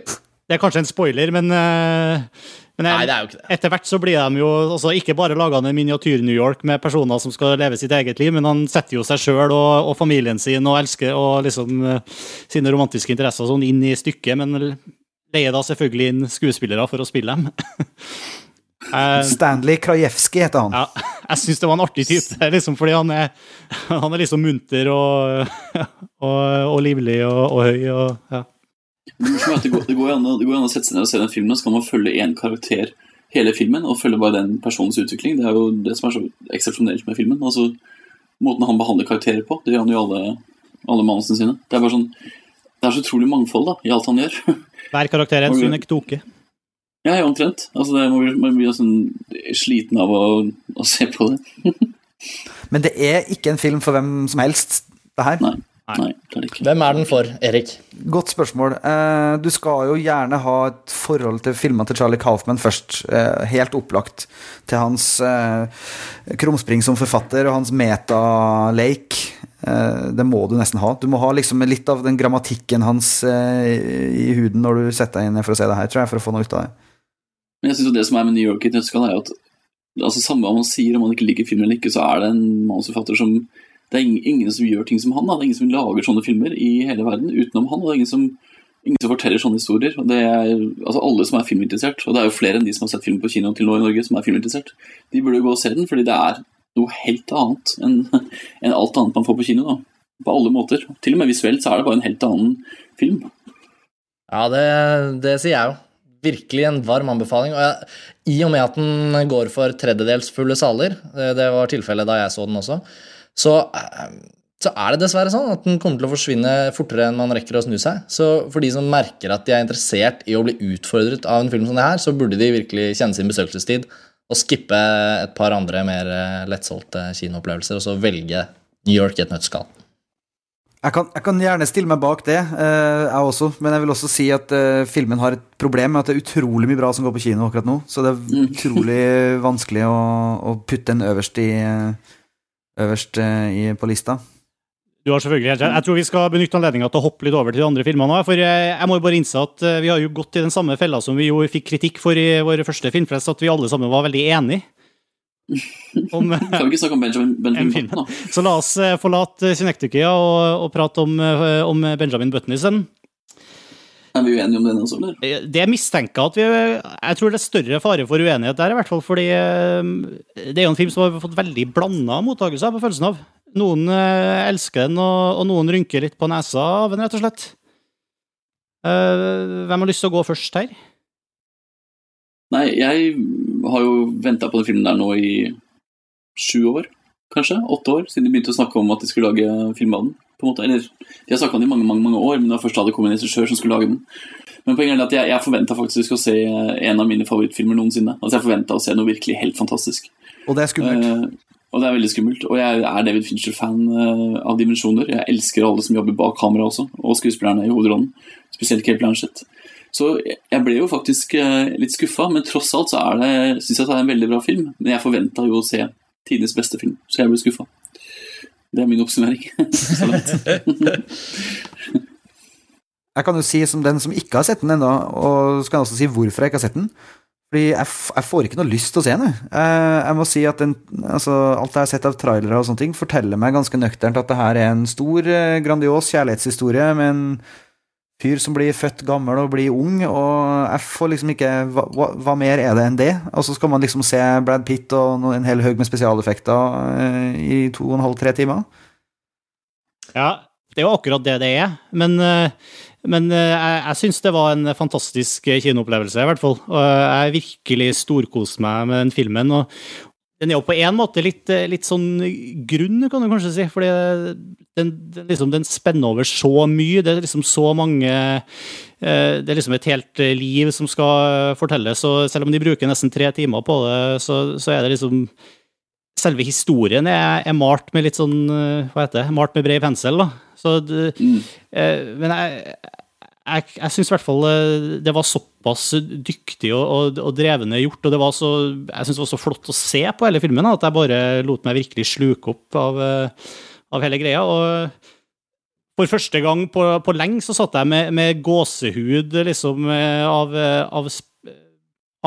Det er kanskje en spoiler, men, eh, men Nei, det er jo ikke det. etter hvert så blir de jo altså, ikke bare laga en miniatyr-New York med personer som skal leve sitt eget liv, men han setter jo seg sjøl og, og familien sin og elsker og liksom eh, sine romantiske interesser sånn inn i stykket, men leier da selvfølgelig inn skuespillere for å spille dem. Eh, Stanley Krajewski heter han. ja, jeg syns det var en artig type, liksom, fordi han er, han er liksom munter og, og, og livlig og, og høy. Og, ja. Det morsomme at det går, det går an, å- det går an å sette seg ned og se den filmen, og så kan man følge én karakter hele filmen, og følge bare den personens utvikling. Det er jo det som er så eksepsjonelt med filmen. Altså, Måten han behandler karakterer på, det gjør han jo alle, alle manusene sine. Det er bare sånn, det er så utrolig mangfold da, i alt han gjør. Hver karakter er en synekdoke. Ja, ja, omtrent. Altså, det, man, blir, man blir sånn sliten av å, å se på det. Men det er ikke en film for hvem som helst, det her. Nei. Nei. Hvem er den for, Erik? Godt spørsmål. Eh, du skal jo gjerne ha et forhold til filmene til Charlie Kaufman først. Eh, helt opplagt. Til hans eh, krumspring som forfatter og hans metaleik. Eh, det må du nesten ha. Du må ha liksom litt av den grammatikken hans i huden når du setter deg inn for å se det her, tror jeg, for å få noe ut av det. Men jeg synes jo det som er med New York i et nøtteskall, er jo at altså, samme hva man sier om man ikke liker filmen eller ikke, så er det en manusforfatter som Det er ingen, som gjør ting som han. Da. Det er ingen som lager sånne filmer i hele verden utenom han. Og det er ingen som, ingen som forteller sånne historier. Og det er altså alle som er filminteressert, og det er jo flere enn de som har sett film på kino til nå i Norge, som er filminteressert, de burde jo gå og se den, fordi det er noe helt annet enn en alt annet man får på kino. da. På alle måter. Til og med visuelt så er det bare en helt annen film. Ja, det, det sier jeg jo. Virkelig en varm anbefaling. Og jeg, I og med at den går for tredjedels fulle saler, det var tilfellet da jeg så den også, så, eh, så er det dessverre sånn at den kommer til å forsvinne fortere enn man rekker å snu seg. Så for de som merker at de er interessert i å bli utfordret av en film som det her, så burde de virkelig kjenne sin besøkelsestid og skippe et par andre mer eh, lettsolgte kinoopplevelser, og så velge New York i et nøttskall. Jeg kan, jeg kan gjerne stille meg bak det, eh, jeg også. Men jeg vil også si at eh, filmen har et problem med at det er utrolig mye bra som går på kino akkurat nå. Så det er utrolig vanskelig å, å putte den øverst, i, eh, øverst eh, i, på lista. Du har selvfølgelig helt rett. Jeg tror vi skal benytte anledninga til å hoppe litt over til de andre filmene. For eh, jeg må jo bare innse at eh, vi har jo gått i den samme fella som vi jo fikk kritikk for i vår første filmfest, at vi alle sammen var veldig enige. Om, Kan vi ikke snakke om Benjamin, Benjamin film. Button, da? så la oss forlate Synektikia og, og prate om, om Benjamin Button isteden. Er vi uenige om den også, eller? Det jeg mistenker at vi Jeg tror det er større fare for uenighet der, i hvert fall. Fordi eh, det er jo en film som har fått veldig blanda mottakelser, på følelsen av. Noen eh, elsker den, og, og noen rynker litt på nesa av den, rett og slett. Eh, Hvem har lyst til å gå først her? Nei, jeg har jo venta på den filmen der nå i sju år, kanskje? Åtte år, siden de begynte å snakke om at de skulle lage film av den. På en måte, Eller, de har snakka om det i mange mange, mange år, men det var først da det kom en regissør som skulle lage den. Men poenget er at jeg, jeg forventa faktisk å se en av mine favorittfilmer noensinne. Altså Jeg forventa å se noe virkelig helt fantastisk. Og det er skummelt. Uh, og det er veldig skummelt. Og jeg er David Fincher-fan uh, av dimensjoner. Jeg elsker alle som jobber bak kamera også, og skuespillerne i hovedrollen. Spesielt Kate Blanchett. Så jeg ble jo faktisk uh, litt skuffa, men tross alt så er det, syns jeg det er en veldig bra film. Men jeg forventa jo å se tidenes beste film, så jeg ble skuffa. Det er min oppsummering. så langt. Jeg kan jo si som den som ikke har sett den ennå, og så kan jeg også si hvorfor jeg ikke har sett den. Fordi jeg, jeg får ikke noe lyst til å se den. jeg. Eh, Jeg må si at den, altså, alt jeg har sett av trailere og sånne ting, forteller meg ganske nøkternt at det her er en stor, eh, grandios kjærlighetshistorie med en fyr som blir født gammel og blir ung, og jeg får liksom ikke Hva, hva, mer er det enn det? Og så skal man liksom se Brad Pitt og en hel haug med spesialeffekter eh, i to og en halv, tre timer. Ja, det er jo akkurat det det er. Men, eh, men eh, jeg, jeg syns det var en fantastisk kinoopplevelse, i hvert fall. Og jeg virkelig storkoste meg med den filmen. og den er jo på en måte litt, eh, litt sånn grunn, kan du kanskje si. fordi den, den, liksom, den spenner over så mye. Det er liksom så mange eh, Det er liksom et helt eh, liv som skal fortelles. Og selv om de bruker nesten tre timer på det, så, så er det liksom Selve historien er, er malt med litt sånn Hva heter det? Malt med bred pensel, da. Så det, Mm. men jeg, jeg, jeg syns i hvert fall eh, det var såpass dyktig og, og, og drevende gjort, og det var så, jeg synes det var så flott å se på hele filmen at jeg bare lot meg virkelig sluke opp av, eh, av hele greia. og for første gang på, på lenge så satt jeg med, med gåsehud liksom, eh, av, av,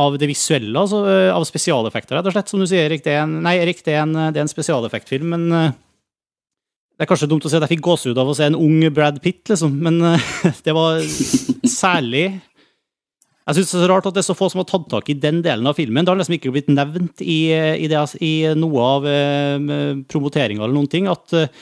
av det visuelle, altså av spesialeffekter, rett og slett. Som du sier, Erik, det er en, nei, Erik, det er en, det er en spesialeffektfilm, men det er kanskje dumt å si at jeg fikk gåsehud av å se en ung Brad Pitt, liksom, men eh, det var særlig Jeg syns det er så rart at det er så få som har tatt tak i den delen av filmen. Det har liksom ikke blitt nevnt i, i, det, i noe av eh, promoteringa eller noen ting, at, eh,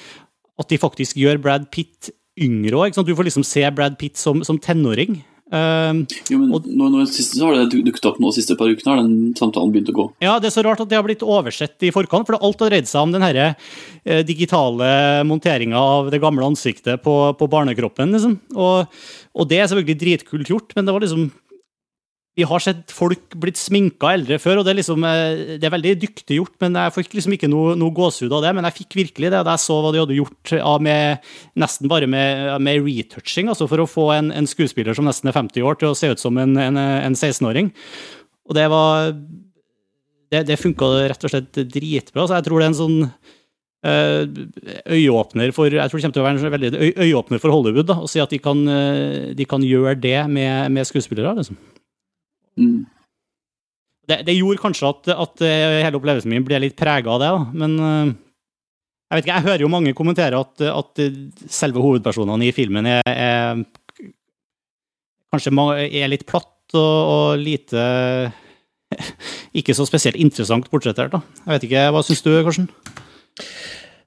at de faktisk gjør Brad Pitt yngre òg. Du får liksom se Brad Pitt som, som tenåring. Eh, Jo, men Og- nå, nå, siste, så har det duk- dukket opp nå siste par ukene, har den samtalen begynt å gå. Ja, det er så rart at det har blitt oversett i forkant, for alt har dreid seg om den herre eh, digitale monteringa av det gamle ansiktet på, på barnekroppen, liksom. Og, og det er selvfølgelig dritkult gjort, men det var liksom vi har sett folk blitt sminka eldre før, og det er, liksom, eh, det er veldig dyktig gjort. men Jeg fikk liksom ikke noe, noe gåsehud av det, men jeg fikk virkelig det da jeg så hva de hadde gjort med, nesten bare med, med retouching, altså for å få en, en, skuespiller som nesten er 50 år, til å se ut som en, en, en 16-åring. Og det var Det, det funka rett og slett dritbra. Så jeg tror det er en sånn eh, øyeåpner for jeg tror det til å være en veldig øyeåpner for Hollywood da, å si at de kan, eh, de kan gjøre det med, med skuespillere. liksom. Mm. Det, det, gjorde kanskje at, at, eh, hele opplevelsen min ble litt prega av det, da. men uh, jeg vet ikke, jeg hører jo mange kommentere at, at selve hovedpersonene i filmen er, er kanskje er litt platt og, og, lite Ikke så spesielt interessant portrettert, da. Jeg vet ikke, Hva syns du, Karsten?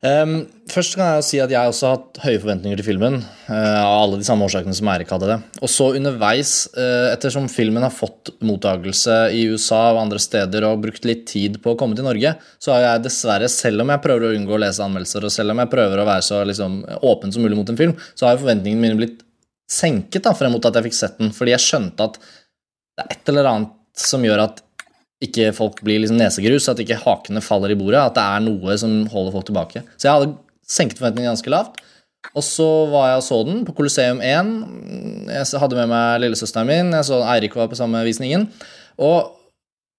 Um, først kan jeg jo si at jeg også har hatt høye forventninger til filmen. Uh, av alle de samme årsakene som Eirik hadde det. Og så underveis, uh, ettersom filmen har fått mottakelse i USA og andre steder og brukt litt tid på å komme til Norge, så har jeg dessverre, selv om jeg prøver å unngå å lese anmeldelser, og selv om jeg prøver å være så liksom, åpen som mulig mot en film, så har jo forventningene mine blitt senket da, frem mot at jeg fikk sett den. Fordi jeg skjønte at det er et eller annet som gjør at ikke folk blir liksom nesegrus, at ikke hakene faller i bordet. At det er noe som holder folk tilbake. Så jeg hadde senket forventningene ganske lavt. Og så var jeg og så den på Colosseum 1. Jeg hadde med meg lillesøsteren min. Jeg så Eirik var på samme visningen. Og,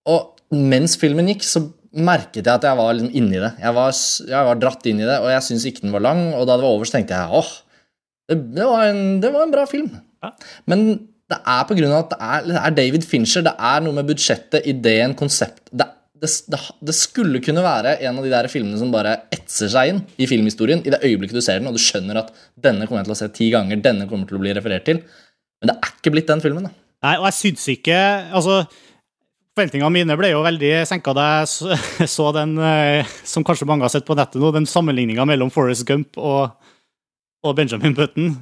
og, mens filmen gikk, så merket jeg at jeg var liksom inni det. Jeg var, jeg var dratt inn i det, og jeg syntes ikke den var lang. Og da det var over, så tenkte jeg åh, det, det, var, en, det var en bra film. Ja. Men det er på grunn av at det er, det er, David Fincher. Det er noe med budsjettet, ideen, konsept det, det, det, skulle kunne være en av de der filmene som bare etser seg inn i filmhistorien i det øyeblikket du ser den, og du skjønner at denne kommer jeg til å se ti ganger, denne kommer til å bli referert til. Men det er ikke blitt den filmen. da. Nei, og jeg syns ikke altså, Forventningene mine ble jo veldig senka da jeg så den, eh, som kanskje mange har sett på nettet nå, den sammenligninga mellom Forest Gump og, og Benjamin Button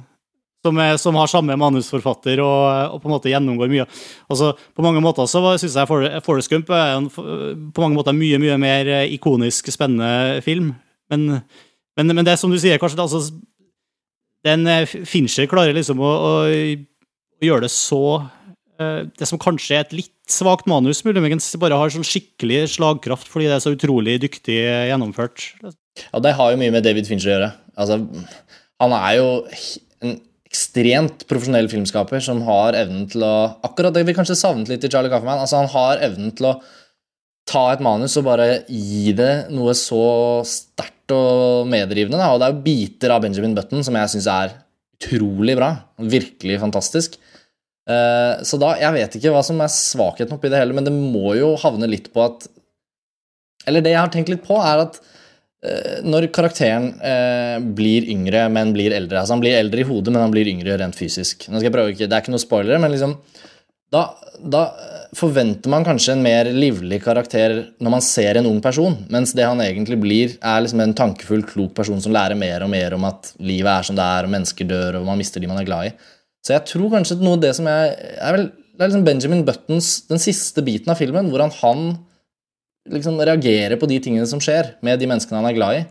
som, er, som, har samme manusforfatter og, og, på en måte gjennomgår mye. Altså, på mange måter så syns jeg Forest Gump er en på mange måter mye mye mer ikonisk, spennende film. Men, men, men det er som du sier, kanskje altså, den eh, Fincher klarer liksom å, å, å, gjøre det så eh, Det som kanskje er et litt svakt manus, muligens bare har sånn skikkelig slagkraft fordi det er så utrolig dyktig gjennomført. Ja, det har jo mye med David Fincher å gjøre. Altså, han er jo en ekstremt profesjonell filmskaper som har evnen til å Akkurat det vi kanskje savnet litt i Charlie Kaufman. Altså, han har evnen til å ta et manus og bare gi det noe så sterkt og medrivende. Da. Og det er jo biter av Benjamin Button som jeg syns er utrolig bra. Virkelig fantastisk. Uh, så da, Jeg vet ikke hva som er svakheten oppi det hele, men det må jo havne litt på at Eller det jeg har tenkt litt på, er at Eh, når karakteren eh, blir yngre, men blir eldre altså Han blir eldre i hodet, men han blir yngre rent fysisk. Nå skal jeg prøve ikke, Det er ikke noe spoilere, men liksom da, da, forventer man kanskje en mer livlig karakter når man ser en ung person, mens det han egentlig blir, er liksom en tankefull, klok person som lærer mer og mer om at livet er som det er, og mennesker dør, og man mister de man er glad i. Så jeg tror kanskje noe av det som jeg, er vel, Det er liksom Benjamin Buttons Den siste biten av filmen, hvordan han liksom reagere på de tingene som skjer med de menneskene han er glad i,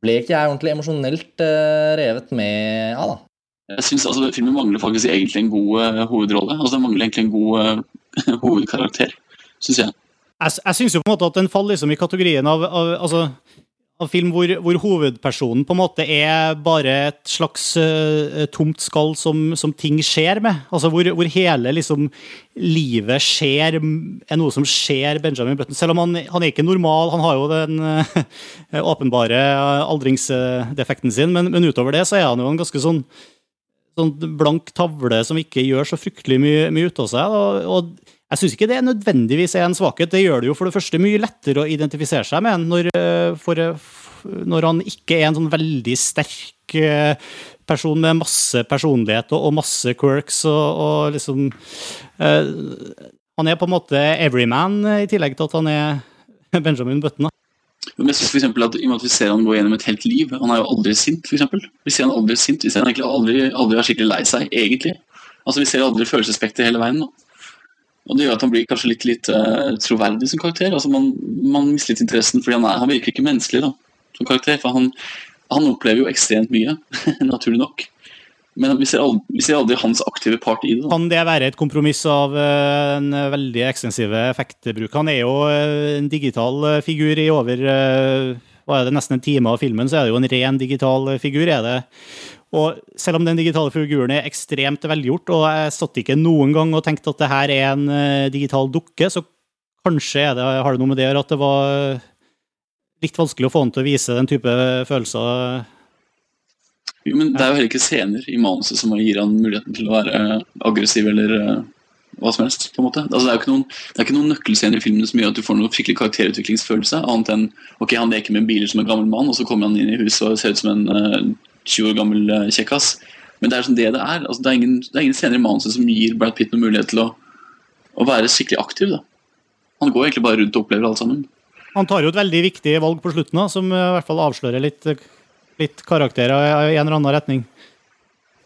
ble ikke jeg ordentlig emosjonelt uh, revet med av. da. Jeg synes altså, Filmen mangler faktisk egentlig en god uh, hovedrolle. altså Den mangler egentlig en god uh, hovedkarakter, syns jeg. Jeg, jeg syns jo på en måte at den faller liksom i kategorien av, av altså av film hvor, hvor, hovedpersonen på en måte er bare et slags uh, tomt skall som, som, ting skjer med. Altså hvor, hvor, hele liksom livet skjer, er noe som skjer Benjamin Button. Selv om han, han er ikke normal, han har jo den uh, åpenbare aldringsdefekten sin, men, men, utover det så er han jo en ganske sånn, sånn blank tavle som ikke gjør så fryktelig mye, mye ut av seg. og, og jeg syns ikke det nødvendigvis er en svakhet. Det gjør det jo for det første mye lettere å identifisere seg med når, eh, for, når han ikke er en sånn veldig sterk eh, person med masse personlighet og, masse quirks og, og liksom uh, Han er på en måte everyman, i tillegg til at han er Benjamin Button. Men jeg synes for eksempel at, og at vi ser han gå gjennom et helt liv Han er jo aldri sint, f.eks. Vi ser han aldri sint, vi ser han egentlig aldri, aldri er skikkelig lei seg, egentlig. Altså Vi ser aldri følelsesspekter hele veien. nå. Og Det gjør at han blir kanskje litt lite uh, troverdig som karakter. altså Man, man mister litt interessen fordi han, er, han virker ikke menneskelig da, som karakter. For han, han opplever jo ekstremt mye, naturlig nok. Men vi ser, aldri, vi ser aldri hans aktive part i det. Da. Kan det være et kompromiss av eh, en veldig ekstensive effektbruk? Han er jo eh, en digital eh, figur i over hva er det, nesten en time av filmen, så er det jo en ren digital figur. er det. Og selv om den digitale figuren er ekstremt velgjort, og jeg satt ikke noen gang og tenkte at det her er en eh, digital dukke, så kanskje det, har det noe med det å gjøre at det var litt vanskelig å få han til å vise den type følelser. Jo, men det er jo heller ikke scener i manuset som gir han muligheten til å være eh, aggressiv eller eh, hva som helst. på en måte. Altså, det er noen, det er ikke noen nøkkelscener i filmen som gjør at du får noen skikkelig karakterutviklingsfølelse, annet enn ok, han leker med biler som en gammel mann, og så kommer han inn i huset og ser ut som en uh, 20 år gammel uh, kjekkas. Men det er sånn det det er. Altså, det, er ingen, det er ingen scener i manuset som gir Brad Pitt noen mulighet til å, å være skikkelig aktiv. da. Han går egentlig bare rundt og opplever alt sammen. Han tar jo et veldig viktig valg på slutten, da, som eh, i hvert fall avslører litt, litt karakterer i en eller annen retning.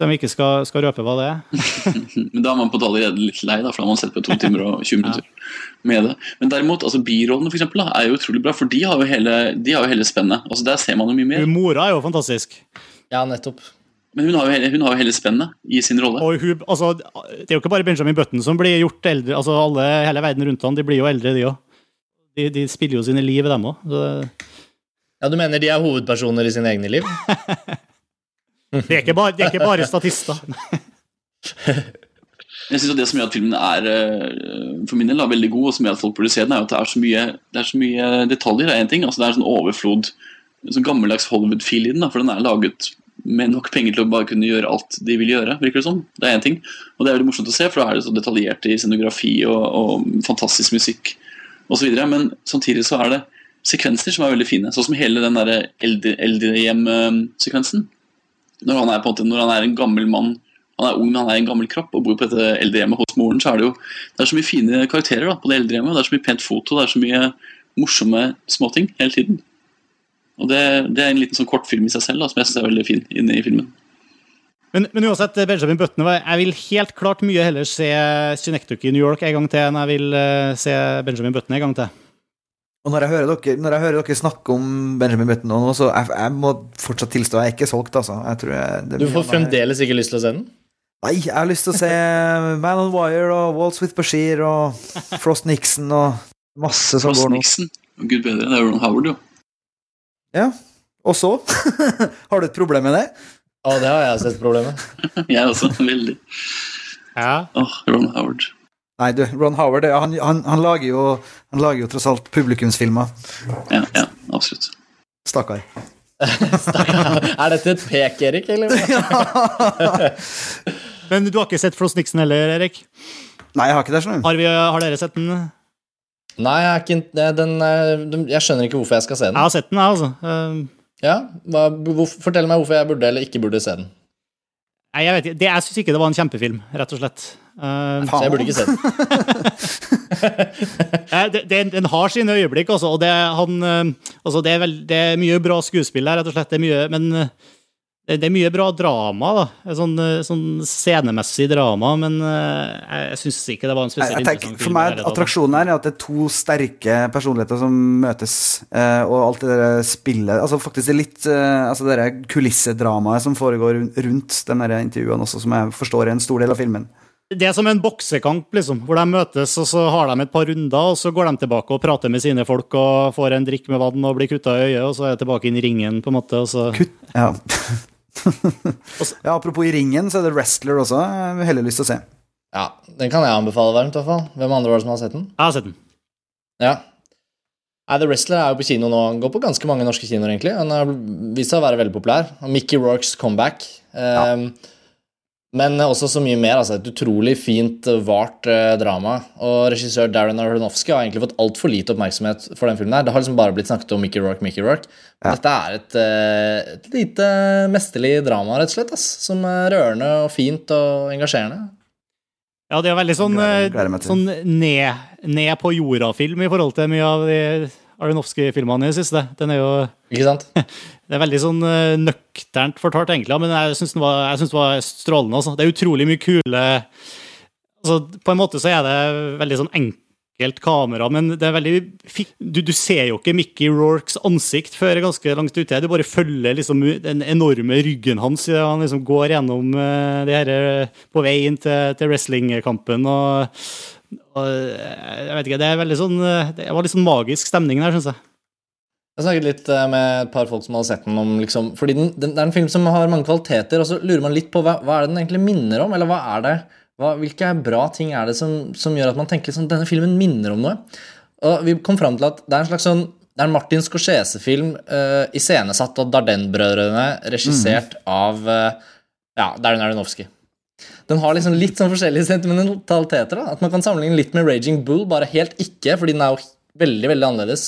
Som ikke skal, skal røpe hva det er. Men da er man på det allerede litt lei, da, for da har man sett på to timer og 20 minutter med det. Men derimot, altså birollene for eksempel, da, er jo utrolig bra, for de har jo hele, har jo hele spennet. Altså Der ser man jo mye mer. Mora er jo fantastisk. Ja, nettopp. Men hun har jo hele, hun har jo hele spennet i sin rolle. Og hun, altså, det er jo ikke bare Benjamin Button som blir gjort eldre. altså alle, Hele verden rundt han, de blir jo eldre, de òg. De, de spiller jo sine liv, dem òg. Ja, Du mener de er hovedpersoner i sine egne liv? Det er ikke bare, er ikke bare statister. Jeg synes at Det som gjør at filmen er eh, for min del er veldig god, og som gjør at folk burde se den, er at det er så mye, det er så mye detaljer. Det er en ting, altså det er sånn overflod, sånn gammeldags Hollywood-feel i den. For den er laget med nok penger til å bare kunne gjøre alt de vil gjøre. virker Det som. Det er en ting. Og det er veldig morsomt å se, for da er det så detaljert i scenografi og, og fantastisk musikk osv. Men samtidig så er det sekvenser som er veldig fine. Sånn som hele den eldrehjem-sekvensen. Når han er måte, når han er en gammel mann han er ung, men han er en gammel kropp og bor på dette eldrehjemmet hos moren, så er det jo det er så mye fine karakterer da, på det eldrehjemmet. Det er så mye pent foto, det er så mye morsomme småting hele tiden. Og det, det er en liten sånn kortfilm i seg selv da, som jeg syns er veldig fin inne i filmen. Men, men uansett, Benjamin Button, jeg vil helt klart mye heller se Synecdoche i New York en gang til enn jeg vil eh, se Benjamin Button en gang til. Og når jeg hører dere, når jeg hører dere snakke om Benjamin Button nå, så jeg, jeg må fortsatt tilstå jeg er ikke solgt, altså. Jeg tror jeg, det Du får fremdeles ikke lyst til å se den? Nei, jeg har lyst til å se Man on Wire og Waltz with Bashir og Frost Nixon og masse som Frost går nå. Nixon, gud bedre, det er Ron Howard, jo. Ja. Og så? har du et problem med det? Ja, det har jeg sett problemet. Jeg også, veldig. Ja. Åh, Ron Howard. Nei, du, Ron Howard han, han, han, lager, jo, han lager jo tross alt publikumsfilmer. Ja, ja, absolutt. Stakkar. Er dette et pek, Erik? Eller? Men du har ikke sett Frost Nixon heller, Erik? Nei, jeg har ikke det, Sånn. Har, vi, har dere sett den? Nei, jeg, er ikke, den, er- jeg skjønner ikke hvorfor jeg skal se den. Jeg har sett den, jeg, altså. Um... Ja, hva, hvor, Fortell meg hvorfor jeg burde eller ikke burde se den. Nei, jeg vet ikke. Det, jeg syns ikke det var en kjempefilm, rett og slett. Eh, Så jeg burde ikke se den. Den har sine øyeblikk, altså, og det, han, eh, altså, det, er vel, det er mye bra skuespill der, rett og slett. Det er mye, men eh, det, er mye bra drama, da. Sånn, eh, sånn scenemessig drama, men eh, jeg, jeg syns ikke det var en spesielt interessant film. For meg. Attraksjonen her er at det er to sterke personligheter som møtes, eh, og alt det der spillet Altså faktisk det litt Altså det der kulissedramaet som foregår rundt de der intervjuene også, som jeg forstår er en stor del av filmen. Det er som en boksekamp, liksom, hvor de møtes, og så har de et par runder, og så går de tilbake og prater med sine folk og får en drikk med vann og blir kutta i øyet, og så er de tilbake inn i ringen, på en måte. Og så. Kutt Ja. ja, apropos i ringen, så er det Wrestler også. Jeg har heller lyst til å se. Ja, Den kan jeg anbefale varmt. i hvert fall. Hvem andre var det som har sett den? Jeg har sett den. Ja. Nei, The Wrestler er jo på kino nå. Han går på ganske mange norske kinoer, egentlig. Han har vist seg å være veldig populær. Og Mickey Rorks comeback. Um, Men også så mye mer. altså Et utrolig fint, uh, vart uh, drama. Og regissør Darren Aronofsky har egentlig fått altfor lite oppmerksomhet for den filmen. her Det har liksom bare blitt snakket om Mickey Rourke, Mickey Rourke. Ja. Dette er et, et lite mesterlig drama, rett og slett. Ass, som er rørende og fint og engasjerende. Ja, det er veldig sånn, Gleder- eh, gleder sånn ned, ned på jorda-film i forhold til mye av de Aronofsky-filmene i det siste. Den er jo Ikke sant? Det er veldig sånn eh, nøkternt fortalt, egentlig, men jeg syns den den var strålende. Altså. Det er utrolig mye kule altså, På en måte så er det veldig sånn enkelt kamera, men det er veldig du, du ser jo ikke Mickey Rorks ansikt før ganske langt ute. Du bare følger liksom den enorme ryggen hans. idet Han liksom går gjennom eh, det her eh, på vei inn til, til wrestlingkampen. Og, og jeg vet ikke, det er veldig sånn Det var litt sånn magisk stemning der, syns jeg. Jeg snakket litt eh, med et par folk som hadde sett den om liksom, Fordi den, den, det er en film som har mange kvaliteter, og så lurer man litt på hva, hva er det den egentlig minner om? Eller hva er det hva, Hvilke bra ting er det som, som gjør at man tenker sånn Denne filmen minner om noe. Og vi kom fram til at det er en slags sånn det er en Martin Scorsese-film uh, iscenesatt av Darden-brødrene, regissert av uh, ja, Darren Aronofsky. Den har liksom litt sånn forskjellige sentimentaliteter. da, At man kan sammenligne litt med Raging Bull, bare helt ikke, fordi den er jo veldig veldig annerledes.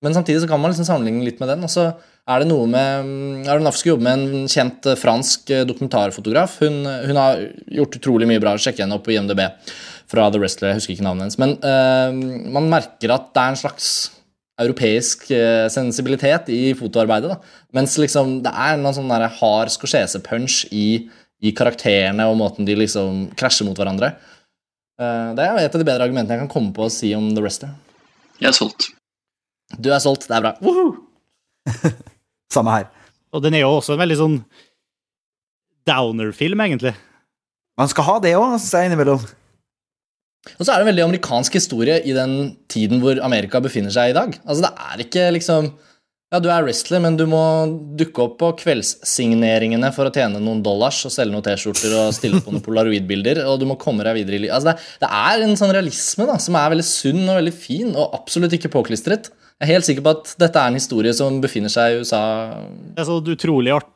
Men samtidig så kan man liksom sammenligne litt med den. Og så er det noe med mm, Aronofsky jobber med en kjent eh, fransk eh, dokumentarfotograf. Hun, hun har gjort utrolig mye bra. Sjekk henne opp på IMDb fra The Wrestler. Jeg husker ikke navnet hennes. Men uh, man merker at det er en slags europeisk eh, sensibilitet i fotoarbeidet. da. Mens liksom det er noen sånn hard Scorsese-punch i, i karakterene og måten de liksom krasjer mot hverandre. Uh, det er et av de bedre argumentene jeg kan komme på å si om The Wrestler. Jeg er solgt. Du er solgt, det er bra. Woohoo! Samme her. Og den er jo også en veldig sånn downer-film, egentlig. Man skal ha det òg, syns jeg innimellom. Og så er det en veldig amerikansk historie i den tiden hvor Amerika befinner seg i dag. Altså, det er ikke liksom Ja, du er wrestler, men du må dukke opp på kveldssigneringene for å tjene noen dollars og selge noen T-skjorter og stille på noen polaroidbilder, og du må komme deg videre i livet. Altså, det, det er en sånn realisme da, som er veldig sunn og veldig fin, og absolutt ikke påklistret. Jeg er helt sikker på at dette er en historie som befinner seg i USA. Det er så utrolig artig,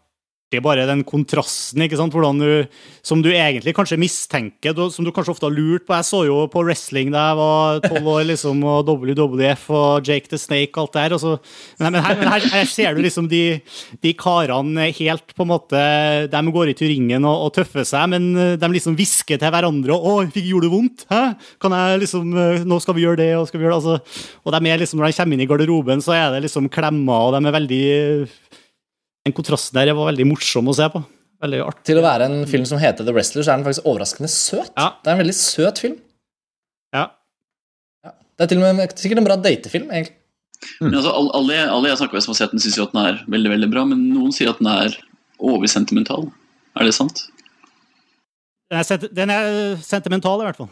bare den kontrasten, ikke sant? Hvordan du, som du egentlig kanskje mistenker, du, som du kanskje ofte har lurt på. Jeg så jo på wrestling da jeg var tolv år, liksom, og WWF og Jake the Snake og alt det her. Så, men, men, her, men her, her ser du liksom de, de karene helt på en måte De går ut i ringen og, og tøffer seg, men de liksom hvisker til hverandre 'Å, fikk gjorde det vondt?' Hæ? Kan jeg liksom 'Nå skal vi gjøre det', og skal vi gjøre det. Altså, og de er liksom, når de kommer inn i garderoben, så er det liksom klemmer, og de er veldig den kontrasten der var veldig morsom å se på. Veldig artig. Til å være en film som heter The Wrestler, så er den faktisk overraskende søt. Ja. Det er en veldig søt film. Ja. Det er til og med sikkert en bra datefilm, egentlig. Men altså, alle, alle, alle jeg snakker med som har sett den, syns jo at den er veldig veldig bra, men noen sier at den er oversentimental. Er det sant? Den er, sent- den er sentimental, i hvert fall.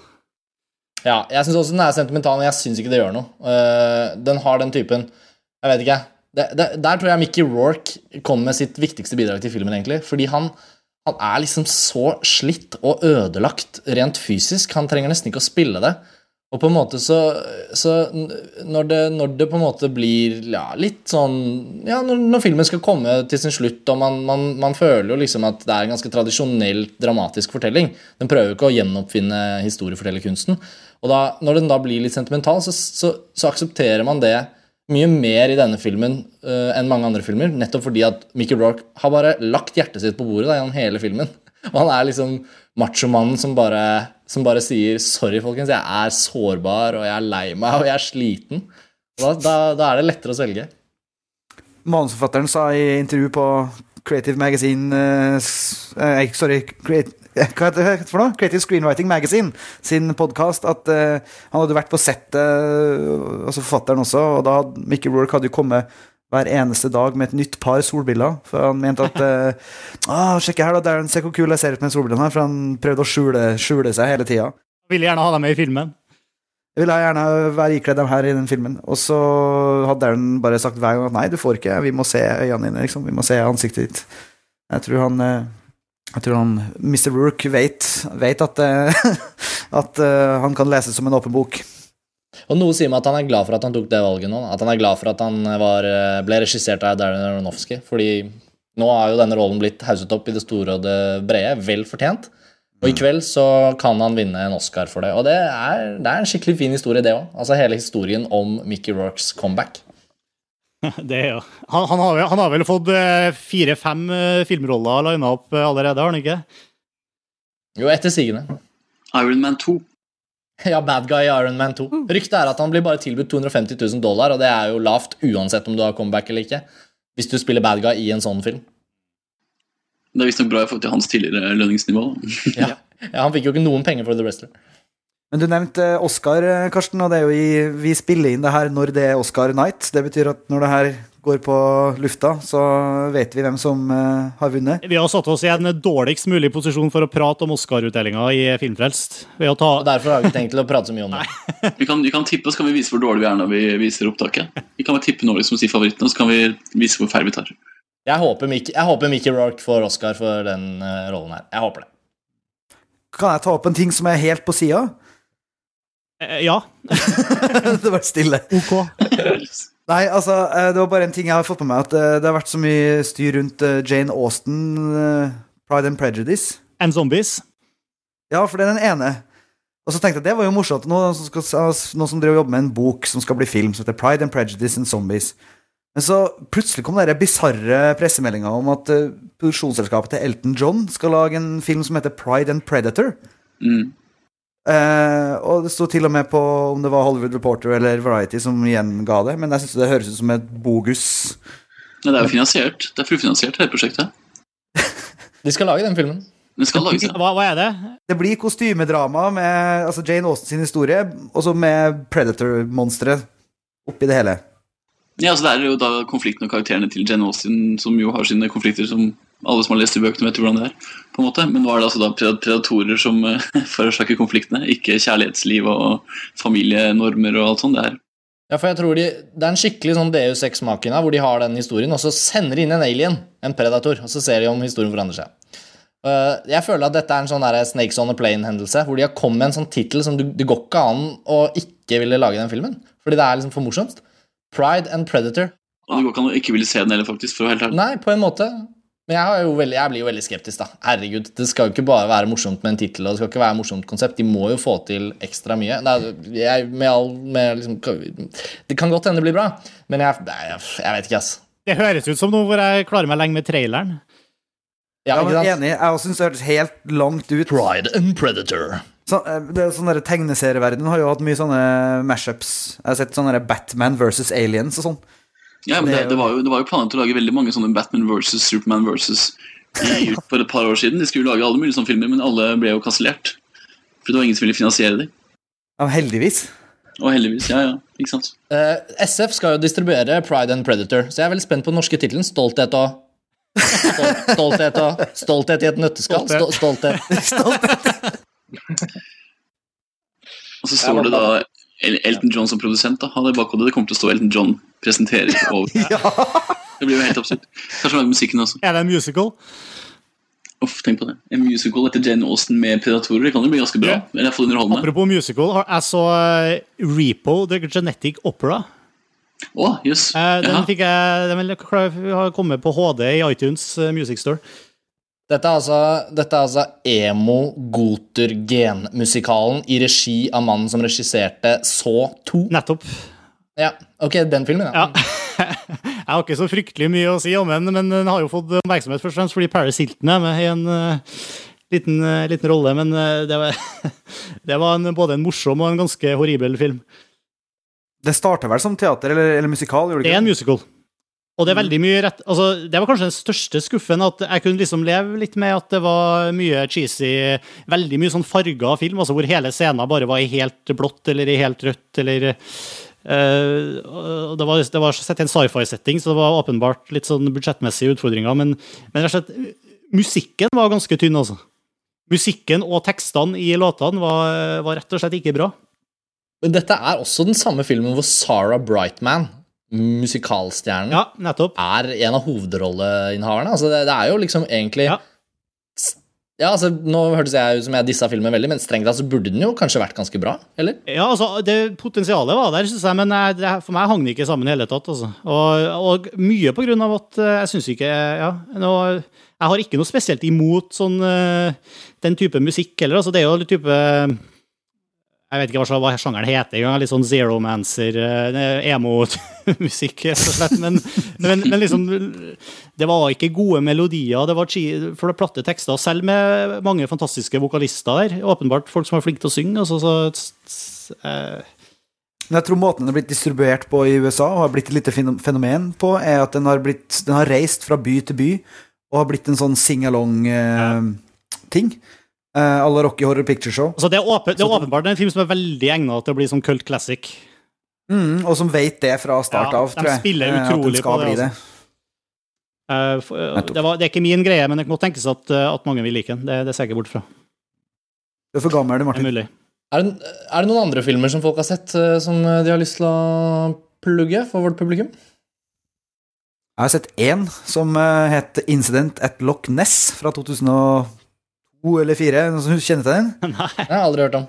Ja, jeg syns også den er sentimental, men jeg syns ikke det gjør noe. Uh, den har den typen Jeg vet ikke. Det, der tror jeg Mickey Rourke kom med sitt viktigste bidrag til filmen, egentlig. Fordi han, han er liksom så slitt og ødelagt rent fysisk. Han trenger nesten ikke å spille det. Og på en måte så, så når, det, når det på en måte blir ja, litt sånn Ja, når, når filmen skal komme til sin slutt, og man, man, man føler jo liksom at det er en ganske tradisjonelt dramatisk fortelling Den prøver jo ikke å gjenoppfinne historiefortellerkunsten. Og da, når den da blir litt sentimental, så, så, så aksepterer man det mye mer i denne filmen uh, enn mange andre filmer. Nettopp fordi at Mickey Rourke har bare lagt hjertet sitt på bordet da, gjennom hele filmen. Og han er liksom machomannen som som bare sier 'sorry, folkens, jeg er sårbar, og jeg er lei meg, og jeg er sliten'. Da, da, da er det lettere å svelge. Manusforfatteren sa i intervju på Creative Magazine uh, eh, Sorry, create, hva heter det for noe? Creative Screenwriting Magazine sin podkast at uh, han hadde vært på settet, uh, altså forfatteren også, og da hadde Mickey Rourke hadde jo kommet hver eneste dag med et nytt par solbriller. For han mente at uh, ah, Sjekk her, da, Darren, se hvor kul jeg ser ut med solbrillene her. For han prøvde å skjule, skjule seg hele tida. Vil gjerne ha deg med i filmen. Jeg ville gjerne være ikledd dem her i den filmen. Og så hadde Darren bare sagt hver gang at nei, du får ikke, vi må se øynene dine, liksom. Vi må se ansiktet ditt. Jeg tror han Jeg tror han Mr. Rourke vet, vet at, eh, at eh, han kan leses som en åpen bok. Og noe sier meg at han er glad for at han tok det valget nå. At han er glad for at han var, eh, ble regissert av Darren Aronofsky. Fordi nå har jo denne rollen blitt hauset opp i det store og det brede. Vel fortjent. Og i kveld så kan han vinne en Oscar for det. Og det er, det er en skikkelig fin historie, det òg. Altså hele historien om Mickey Rourkes comeback. Det er jo. Han, han, har, han har vel fått eh, fire-fem eh, filmroller lina opp eh, allerede, har han ikke? Jo, etter sigende. Iron Man 2. Ja, bad guy i Iron Man 2. Ryktet er at han blir bare tilbudt 250 000 dollar, og det er jo lavt uansett om du har comeback eller ikke. Hvis du spiller bad guy i en sånn film. Det er visstnok bra i forhold til hans tidligere lønningsnivå. Ja. ja, Han fikk jo ikke noen penger for The Wrestler. Men du nevnte Oscar, eh, Karsten, og det er jo i, vi spiller inn det her når det er Oscar night. Det betyr at når det her går på lufta, så vet vi hvem som eh, har vunnet. Vi har satt oss i en dårligst mulig posisjon for å prate om Oscar-utdelinga i Filmfrelst. Ved å ta Og derfor har vi ikke tenkt til å prate så mye om det. Vi kan, vi kan tippe, så kan vi vise hvor dårlige vi er når vi viser opptaket. Vi kan bare tippe Norge som sier favoritten, og så kan vi vise hvor feil vi tar. Jeg håper Mickey, jeg håper Mickey Rourke får Oscar for den eh, rollen her. Jeg håper det. Kan jeg ta opp en ting som er helt på sida? Eh, Ja, det var stille. OK. Nei, altså, eh, det var bare en ting jeg har fått med meg, at eh, det har vært så mye styr rundt Jane Austen, Pride and Prejudice. And Zombies. Ja, for det er den ene. Og så tenkte jeg det var jo morsomt. Noen som, skal, noen som driver og jobber med en bok som skal bli film, som heter Pride and Prejudice and Zombies. Men så plutselig kom den bisarre pressemeldinga om at produksjonsselskapet til Elton John skal lage en film som heter Pride and Predator. Mm. Eh, og det sto til og med på om det var Hollywood Reporter eller Variety som gjenga det, men jeg syns det høres ut som et bogus. Men det er jo finansiert. Det er fullfinansiert, hele prosjektet. De skal lage den filmen. De skal lage. Hva, hva er det? Det blir kostymedrama med altså Jane Austen sin historie, og så med Predator-monsteret oppi det hele. Ja, altså Det er jo da konflikten og karakterene til Jane Austen som jo har sine konflikter som alle som har lest de bøkene, vet jo hvordan det er. på en måte. Men nå er det altså da predatorer som eh, forårsaker konfliktene, ikke kjærlighetsliv og familienormer og alt sånt. Det er Ja, for jeg tror de, Det er en skikkelig sånn Deus Ex-makina hvor de har den historien, og så sender de inn en alien, en predator, og så ser de om historien forandrer seg. Uh, jeg føler at dette er en sånn der Snakes on a Plane-hendelse, hvor de har kommet med en sånn tittel som du, det går ikke an å ikke ville lage den filmen. Fordi det er liksom for morsomt. Pride and Predator. Og det går ikke an å ikke ville se den heller, faktisk. for å helt ærlig. Nei, på en måte. Men jeg, har jo veldig, jeg blir jo veldig skeptisk, da. Herregud, Det skal jo ikke bare være morsomt med en tittel, og det skal ikke være et morsomt konsept. De må jo få til ekstra mye. Det, er, jeg, med all, med liksom, det kan godt hende det blir bra, men jeg, jeg, jeg vet ikke, ass. Det høres ut som noe hvor jeg klarer meg lenge med traileren. Ja, ikke sant? Jeg er Enig. Jeg syns det hørtes helt langt ut. Pride and Predator. Så, eh, det er sånn Tegneserieverdenen har jo hatt mye sånne mashups. Jeg har sett sånne Batman versus aliens og sånn. Ja, men Det det, jo- det, var jo, det var jo planlagt å lage veldig mange sånne Batman versus Superman versus i, for et par år siden. De skulle lage alle mulige sånne filmer, men alle ble jo kansellert. For det var ingen som ville finansiere dem. Ja, heldigvis. Og heldigvis, ja, ja. Ikke sant? Uh, SF skal jo distribuere Pride and Predator, så jeg er veldig spent på den norske tittelen. Stolthet og Stol- Stolthet og Stolthet i et nøtteskall. Stolthet. Stolthet. Og så står det da Elton John som produsent. da, Han i bakhodet. Det kommer til å stå Elton John presenterer over. Det blir jo helt absurd. Kanskje lage musikken også. Er det en musical? Uff, tenk på det. En musical etter Jane Austen med predatorer. Det kan jo bli ganske bra. Ja. Eller underholdende. Apropos musical, har- jeg så eh, Repo, The Genetic Opera. Å, jøss. Eh, Den fikk jeg, den har kommet på HD i iTunes eh, Music Store. Dette er altså, dette er altså emo-goter-gen-musikalen i regi av mannen som regisserte Så 2. Nettopp. Ja, ok, den filmen, ja. Ja. Jeg har ikke så fryktelig mye å si om den, men den har jo fått oppmerksomhet først og fremst fordi Paris Hilton er med i en uh, liten, uh, liten rolle. Men uh, det var, det var en, både en morsom og en ganske horribel film. Det starta vel som teater eller, eller musikal? gjorde Det det er en musical. Og det er veldig mye rett altså, Det var kanskje den største skuffen, at jeg kunne liksom leve litt med at det var mye cheesy, veldig mye sånn farga film, altså hvor hele scenen bare var i helt blått eller i helt rødt, eller uh, det, var, det var sett i en sci-fi-setting, så det var åpenbart litt sånn budsjettmessige utfordringer, men, men rett og slett, musikken var ganske tynn, altså. Musikken og tekstene i låtene var, var rett og slett ikke bra. Men dette er også den samme filmen hvor Sarah Brightman, musikalstjernen, Ja, nettopp. er en av hovedrolleinnehaverne. Altså, det, det er jo liksom egentlig Ja. Ja, altså, Nå hørtes jeg ut som jeg dissa filmen veldig, men strengt tatt så burde den jo kanskje vært ganske bra? Eller? Ja, altså, det Potensialet var der, synes jeg, men det, for meg hang det ikke sammen i hele tatt. Altså. Og, og mye på grunn av at eh, jeg syns ikke ja, nå, Jeg har ikke noe spesielt imot sånn, eh, den type musikk heller. Altså, det er jo type Jeg vet ikke hva, sjangeren heter engang. Litt sånn zeromancer, eh, emo-musikk, rett og slett. Men, men, men liksom Det var ikke gode melodier, det var for det platte tekster, selv med mange fantastiske vokalister der. Åpenbart folk som er flinke til å synge. Altså, så, eh, jeg tror måten den er blitt distribuert på i USA, og har blitt et lite fenomen på, er at den har, blitt, den har reist fra by til by, og har blitt en sånn sing-along-ting. Eh, alle Rocky Horror Picture Show. Altså, det, er åpen, det er åpenbart en film som er veldig egnet til å bli sånn cult classic. Mm, og som vet det fra start av, ja, tror jeg. spiller eh, utrolig på det, altså. Eh, eh, det, var, det er ikke min greie, men det kan godt tenkes at, eh, at mange vil like den. Det, det ser jeg ikke bort fra. Du er for gammel, du, Martin. er. Er det, er det noen andre filmer som folk har sett, eh, som de har lyst til å plugge for vårt publikum? Jeg har sett én som eh, het Incident at Loch Ness fra 2002 eller fire. Noen som kjenner til den? Nei. Jeg har aldri hørt om.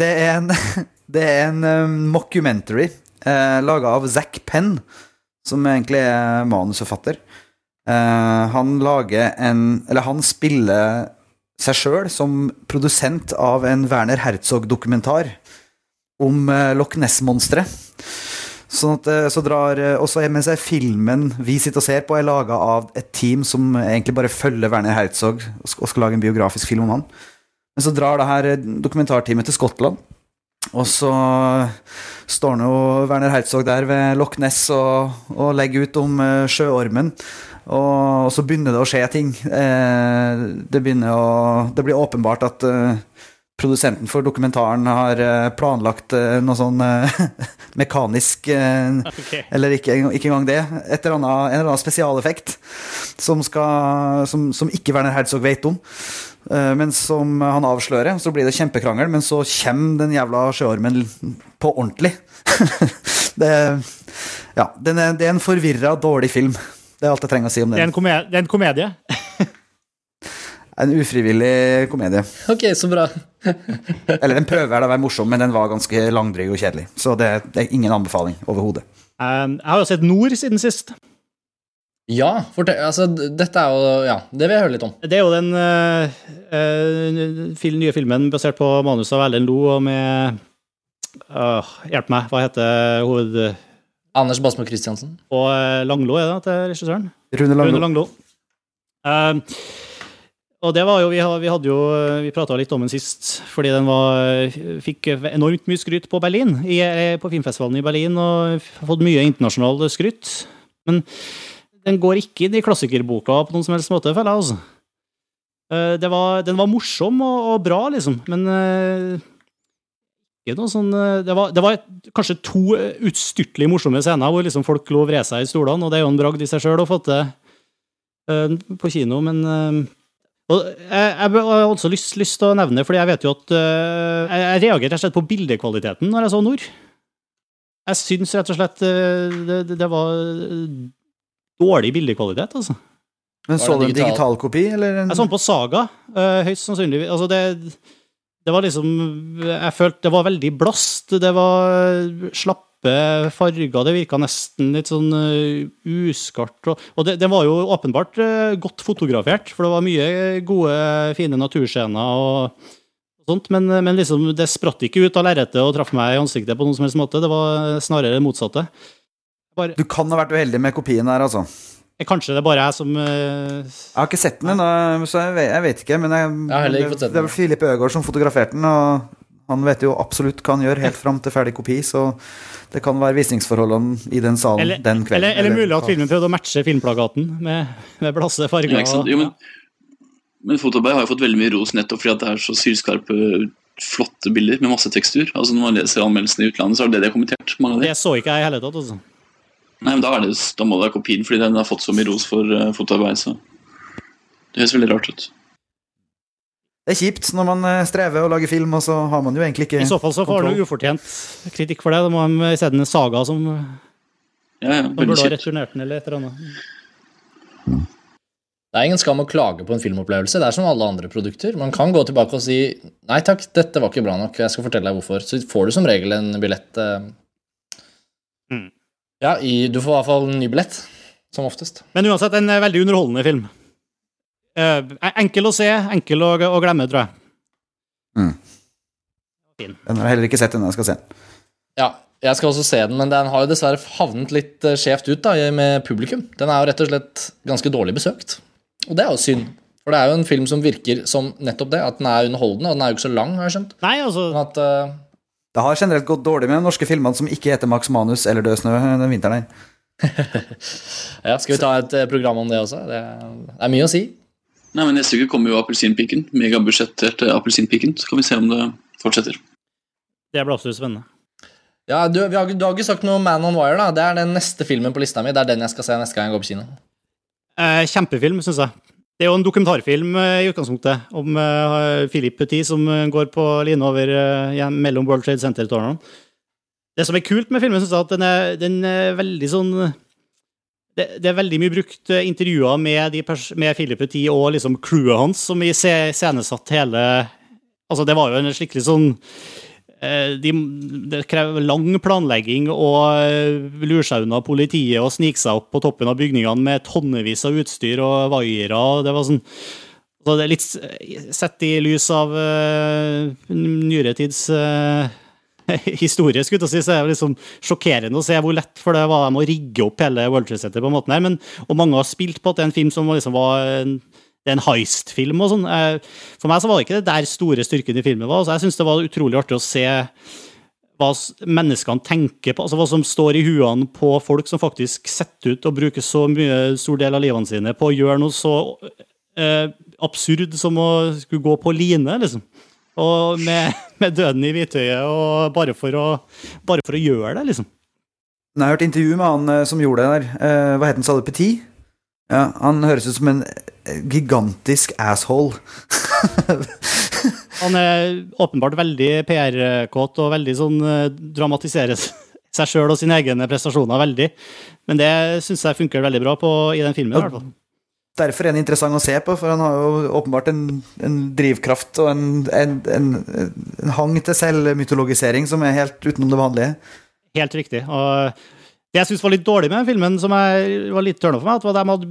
Det er en, det er en um, mockumentary eh, laga av Zack Penn, som egentlig er manusforfatter. Eh, han lager en Eller han spiller seg sjøl som produsent av en Werner Herzog-dokumentar om eh, Loch Ness-monsteret. Sånn at, eh, så drar eh, også mens jeg filmen vi sitter og ser på, er laga av et team som egentlig bare følger Werner Herzog og skal, lage en biografisk film om han. Men så drar det her eh, dokumentarteamet til Skottland. Og så står nå Werner Herzog der ved Loch Ness og, og legger ut om sjøormen. Og, og så begynner det å skje ting. Det, å, det blir åpenbart at produsenten for dokumentaren har eh, planlagt eh, noe sånn eh, mekanisk okay. Eller ikke, ikke engang det. Et eller annet, en eller annen spesialeffekt som, skal, som, som ikke Werner Herzog vet om. Men som han avslører. Så blir det kjempekrangel, men så kommer den jævla sjøormen på ordentlig. det, ja, det er en forvirra, dårlig film. Det er alt jeg trenger å si om Det er den. en, komedie, det er en komedie. En ufrivillig komedie. Ok, så bra. Eller den prøver å være morsom, men den var ganske langdryg og kjedelig. Så det, det er ingen anbefaling overhodet. Um, jeg har jo sett Nord siden sist. Ja, fortell, altså, dette er jo Ja, det vil jeg høre litt om. Det er jo den uh, uh, nye filmen basert på manuset av Erlend Lo og med uh, Hjelp meg, hva heter hoved... Anders Basmo Christiansen. Og eh, Langlo, er det til regissøren? Rune Langlo. Rune Langlo. Og det var jo, Vi, hadde jo, vi prata litt om den sist, fordi den var, fikk enormt mye skryt på Berlin, eh, på filmfestivalen i Berlin, og fått mye internasjonal skryt. Men den går ikke inn i klassikerboka på noen som helst måte, føler jeg. altså. Eh, var, den var morsom og, og bra, liksom, men eh, sånn eh, Det var, det var kanskje to eh, utstyrtelig morsomme scener hvor liksom folk lå og vred seg i stolene, og det er jo en bragd i seg sjøl å få til eh, på kino, men eh, og jeg, jeg har også lyst, lyst til å nevne, fordi jeg vet jo at uh, Jeg, jeg reagerte rett og slett på bildekvaliteten når jeg så Nord. Jeg syns rett og slett uh, det, det, var dårlig bildekvalitet, altså. Men så du en digital? kopi? eller? En... Jeg så den på Saga, uh, høyst sannsynlig. Altså det, det var liksom Jeg følte det var veldig blast. Det var slappe farger. Det virka nesten litt sånn eh, uskarpt. Og, og det, det var jo åpenbart eh, godt fotografert, for det var mye gode, fine naturscener og sånt, men, men liksom, det spratt ikke ut av lerretet og traff meg i ansiktet på noen som helst måte. Det var snarere det motsatte. Bare, Du kan ha vært uheldig med kopien her, altså. kanskje det er bare jeg som uh, Jeg har ikke sett den ennå, så jeg vet, jeg vet ikke. Men jeg, Jeg fått det var Filip Øgaard som fotograferte den, og han vet jo absolutt hva han gjør helt fram til ferdig kopi, så det kan være visningsforholdene i den salen Eller, den kvelden. eller, eller mulig at filmen prøvde å matche filmplakaten med, med blasse farger. Ja. Jo, men, men Fotoberg har jo fått veldig mye ros nettopp fordi at det er så sylskarpe, flotte bilder med masse tekstur. Altså Når man leser anmeldelsene i utlandet, så er det det de har kommentert. mange av de. Det så ikke jeg i hele tatt. altså. Nei, men Da, er det, da må det være kopien, fordi den har fått så mye ros for uh, fotoarbeid. så Det høres veldig rart ut. Det er kjipt når man eh, strever og lager film, og så har man jo egentlig ikke I så fall så får du han ufortjent kritikk for det. Da må han isteden Saga som, Ja, ja, som burde ha returnert den, eller et eller annet. Det er ingen skam å klage på en filmopplevelse. Det er som alle andre produkter. Man kan gå tilbake og si nei takk, dette var ikke bra nok, jeg skal fortelle deg hvorfor. Så får du som regel en billett. eh, Mm. Ja, i, du får i hvert fall en ny billett, som oftest. Men uansett, en eh, veldig underholdende film. Eh, enkel å se, enkel å, å glemme, tror jeg. Den har jeg heller ikke sett ennå, jeg skal se den. Ja, jeg skal også se den, men den har jo dessverre havnet litt eh, skjevt ut da, med publikum. Den er jo rett og slett ganske dårlig besøkt. Og det er jo synd. For det er jo en film som virker som nettopp det, at den er underholdende, og den er jo ikke så lang, har jeg skjønt. Nei, altså Sånn at, uh... Det har generelt gått dårlig med de norske filmene som ikke heter Max Manus eller Død snø den vinteren her. ja, Skal vi ta et program om det også? Det er mye å si. Nei, men Neste uke kommer jo Appelsinpiken. Megabudsjettert eh, Appelsinpiken. Så kan vi se om det fortsetter. Det blir absolutt spennende. Ja, du, vi har, du har ikke sagt noe Man on Wire, da. Det er den neste filmen på lista mi. Det er den jeg skal se neste gang jeg går på kino. Eh, kjempefilm, syns jeg. Det er jo en dokumentarfilm eh, i utgangspunktet om eh, Philip Petit som eh, går på line over eh, mellom World Trade Center-tårnene. Det som er kult med filmen, synes jeg at den er, den er veldig sånn det, det er veldig mye brukt eh, intervjuer med, med Philip Petit og liksom crewet hans, som iscenesatte hele Altså, det var jo en skikkelig sånn eh, de, Det krever lang planlegging å eh, lure seg unna politiet og snike seg opp på toppen av bygningene med tonnevis av utstyr og vaiere. Det var sånn så det er litt Sett i lys av uh, nyere tids eh, historie, skulle jeg å si, så er det liksom sjokkerende å se hvor lett for det var dem å rigge opp hele World Trade Center på en måte her. Men, og mange har spilt på at det er en film som liksom var en, det er en heist-film og sånn. Eh, For meg så var det ikke det der store styrken i filmen var. Så jeg syns det var utrolig artig å se hva menneskene tenker på, altså hva som står i huene på folk som faktisk setter ut og bruker så mye stor del av livene sine på å gjøre noe så eh, absurd som å skulle gå på line, liksom. Og med, med døden i hvitøyet, og bare for, å, bare for å gjøre det, liksom. Jeg har hørt intervju med han eh, som gjorde det der. Eh, hva het han, sa du? Petit? Ja, han høres ut som en eh, gigantisk asshole. Han er åpenbart veldig PR-kåt og veldig sånn dramatiserer seg sjøl og sine egne prestasjoner veldig. Men det syns jeg funker veldig bra på, i den filmen. i hvert fall. Derfor er han interessant å se på, for han har jo åpenbart en, en drivkraft og en, en, en, hang til selvmytologisering som er helt utenom det vanlige. Helt riktig. Og det jeg syns var litt dårlig med filmen, som jeg var litt turn for meg, at de hadde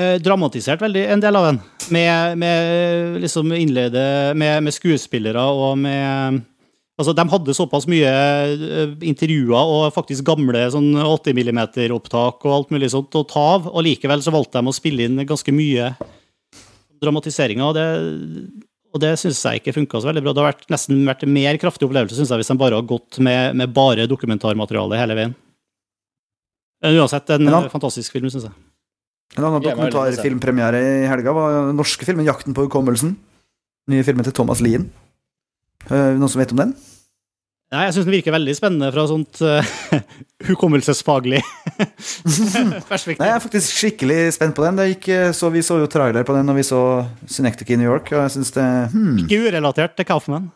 eh, dramatisert veldig en del av den. Med, med liksom innleide med, med skuespillere og med Altså, De hadde såpass mye eh, intervjuer og faktisk gamle sånn 80 mm-opptak og alt mulig sånt å ta av, og likevel så valgte de å spille inn ganske mye dramatiseringer, og det, og det syns jeg ikke funka så veldig bra. Det har vært, nesten vært en mer kraftig opplevelse synes jeg, hvis de bare har gått med, med bare dokumentarmateriale hele veien. Men uansett, en han- fantastisk film, syns jeg. En annen dokumentarfilmpremiere i helga var den norske filmen 'Jakten på hukommelsen'. Nye filmen til Thomas Lien. Eh, Noen som vet om den? Nei, Jeg syns den virker veldig spennende fra sånt uh, hukommelsesfaglig perspektiv. Nei, Jeg er faktisk skikkelig spent på den. Det gikk, eh, så Vi så jo trailer på den når vi så Synectic i New York, og jeg syns det hmm, Ikke urelatert til Kaufman.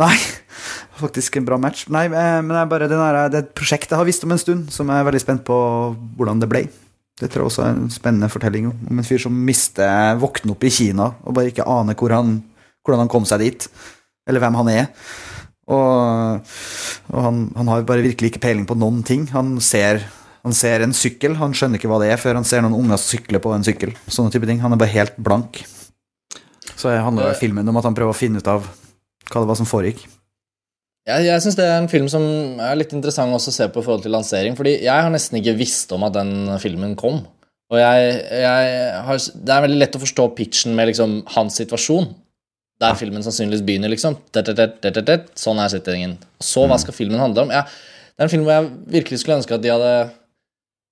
Nei, faktisk en bra match. Nei, men det er bare den det er et prosjekt jeg har visst om en stund, som jeg er veldig spent på hvordan det ble. Det tror jeg også er en spennende fortelling om en fyr som mister våkner opp i Kina og bare ikke aner hvor han, hvordan han kom seg dit, eller hvem han er. Og, og han, han har bare virkelig ikke peiling på noen ting. Han ser, han ser en sykkel, han skjønner ikke hva det er før han ser noen unger sykle på en sykkel. Sånne type ting. Han er bare helt blank. Så handler jo filmen om at han prøver å finne ut av hva det var som foregikk. Jeg, jeg syns det er en film som er litt interessant også å se på i forhold til lansering. Fordi jeg har nesten ikke visst om at den filmen kom. Og jeg, jeg har, Det er veldig lett å forstå pitchen med liksom hans situasjon. Der filmen sannsynligvis begynner, liksom. Sånn er settingen. Så, hva skal filmen handle om? Ja, det er en film hvor jeg virkelig skulle ønske at de hadde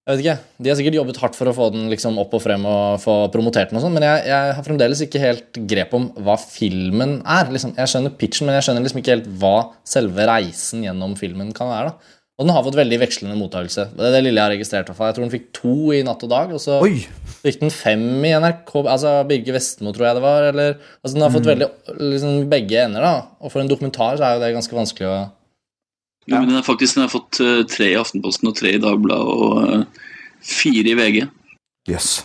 Jeg vet ikke. De har sikkert jobbet hardt for å få den liksom opp og frem og få promotert den, og sånn, men jeg, jeg har fremdeles ikke helt grep om hva filmen er. Liksom, jeg skjønner pitchen, men jeg skjønner liksom ikke helt hva selve reisen gjennom filmen kan være. da. Og den har fått veldig vekslende mottakelse. Det er det lille jeg har registrert. Jeg tror den fikk to i Natt og Dag, og så Oi! Fikk den fem i NRK. Altså Birger Vestmo, tror jeg det var. Eller, altså Den har fått veldig liksom, begge ender, da. Og for en dokumentar så er jo det ganske vanskelig å Jo, men den har faktisk den har fått eh, tre i Aftenposten og tre i Dagbladet og eh, fire i VG. Yes.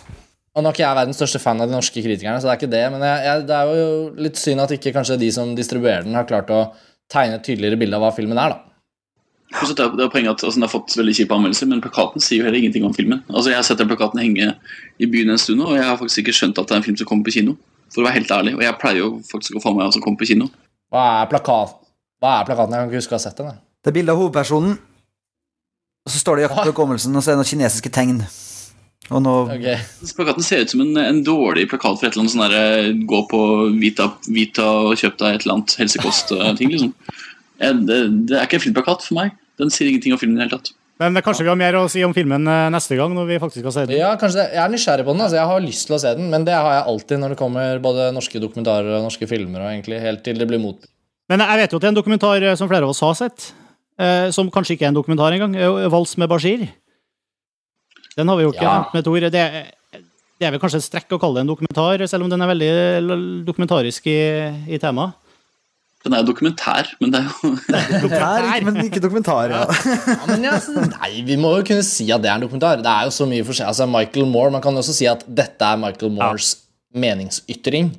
Og nå er ikke jeg verdens største fan av de norske kritikerne, så det er ikke det, men jeg, jeg, det er jo litt synd at ikke kanskje de som distribuerer den, har klart å tegne et tydeligere bilde av hva filmen er, da. Pluss Det er det er poenget at altså, Den har fått veldig kjipe anmeldelser, men plakaten sier jo heller ingenting om filmen. Altså Jeg har sett den plakaten henge i byen en stund nå, og jeg har faktisk ikke skjønt at det er en film som kommer på kino. For å være helt ærlig, Og jeg pleier jo faktisk å få med meg som kommer på kino. Hva er, plakat, hva er plakaten? Jeg kan ikke huske å ha sett den. jeg. Det er bilde av hovedpersonen, og så står det 'Jakt på hukommelsen', og så er det noen kinesiske tegn. Og nå okay. Plakaten ser ut som en, en dårlig plakat for et eller annet sånn derre gå på Vita, Vita og kjøp deg et eller annet helsekost-ting, liksom. Jeg, det, det er ikke en filmplakat for meg. Den sier ingenting om filmen i det hele tatt. Men kanskje vi har mer å si om filmen eh, neste gang, når vi faktisk skal se den. Ja, kanskje det. Jeg er nysgjerrig på den. altså Jeg har lyst til å se den, men det har jeg alltid når det kommer både norske dokumentarer og norske filmer, og egentlig helt til det blir mot... Men jeg vet jo at det er en dokumentar eh, som flere av oss har sett, eh, som kanskje ikke er en dokumentar engang. eh, 'Vals med Bashir'. Den har vi jo ikke Ja. nevnt med et ord. Det, er- det er vel kanskje et strekk å kalle det en dokumentar, selv om den er veldig dokumentarisk i, i temaet. Den er jo dokumentær, men det er jo Dokumentær, men ikke dokumentar. Ja. Ja, men ja, altså, nei, Vi må jo kunne si at det er en dokumentar. Det er jo så mye forskjell. Altså, Michael Moore, Man kan jo også si at dette er Michael Moores meningsytring,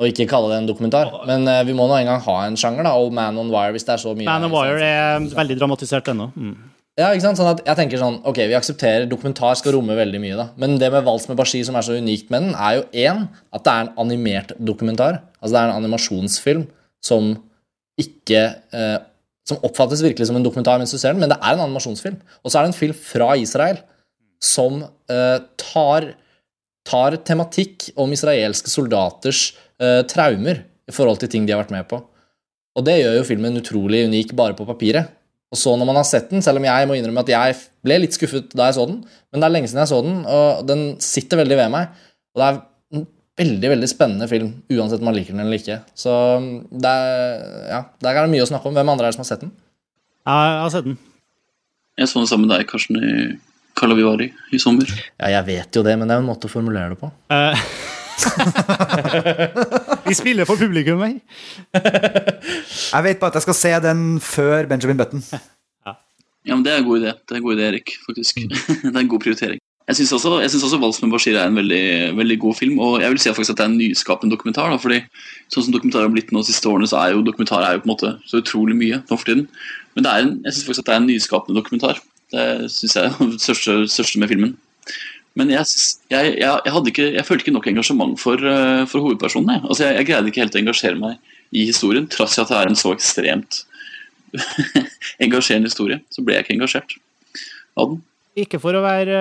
og ikke kalle det en dokumentar. Men uh, vi må nå engang ha en sjanger, da. Old Man on Wire, hvis det er så mye Man on Wire er veldig dramatisert ennå. Mm. Ja, ikke sant? Sånn at jeg tenker sånn, ok, Vi aksepterer dokumentar skal romme veldig mye, da. Men det med Vals med Bashir som er så unikt med den, er jo én at det er en animert dokumentar. Altså det er en animasjonsfilm som ikke eh, Som oppfattes virkelig som en dokumentar mens du ser den, men det er en animasjonsfilm. Og så er det en film fra Israel som eh, tar tar tematikk om israelske soldaters eh, traumer i forhold til ting de har vært med på. Og det gjør jo filmen utrolig unik bare på papiret. Og så når man har sett den, selv om jeg må innrømme at jeg ble litt skuffet da jeg så den, men det er lenge siden jeg så den, og den sitter veldig ved meg. Og det er veldig veldig spennende film, uansett om man liker den eller ikke. Så det er, ja, der er det mye å snakke om. Hvem andre er det som har sett den? Jeg har sett den. Jeg så den sammen med deg, Karsten, i Kalavivari i sommer. Ja, jeg vet jo det, men det er jo en måte å formulere det på. Eh, Vi spiller for publikum jeg. Jeg vet bare at jeg skal se den før Benjamin Button. Ja, men Det er en god idé, Det er en god idé, Erik. faktisk. det er en god prioritering. Jeg syns også, synes også 'Vals med Bashir' er en veldig, veldig god film. Og jeg vil si faktisk at det er en nyskapende dokumentar. Da, fordi sånn som dokumentarer har blitt nå de siste årene, så er jo dokumentarer er jo på en måte så utrolig mye nå for tiden. Men en, jeg syns faktisk at det er en nyskapende dokumentar. Det syns jeg er det største, største med filmen. Men jeg, syns- jeg, jeg, ikke, jeg følte ikke nok engasjement for, eh, for hovedpersonen. Altså, jeg, jeg greide ikke helt å engasjere meg i historien, trass i at det er en så ekstremt engasjerende historie. Så ble jeg ikke engasjert av den. Ikke for å være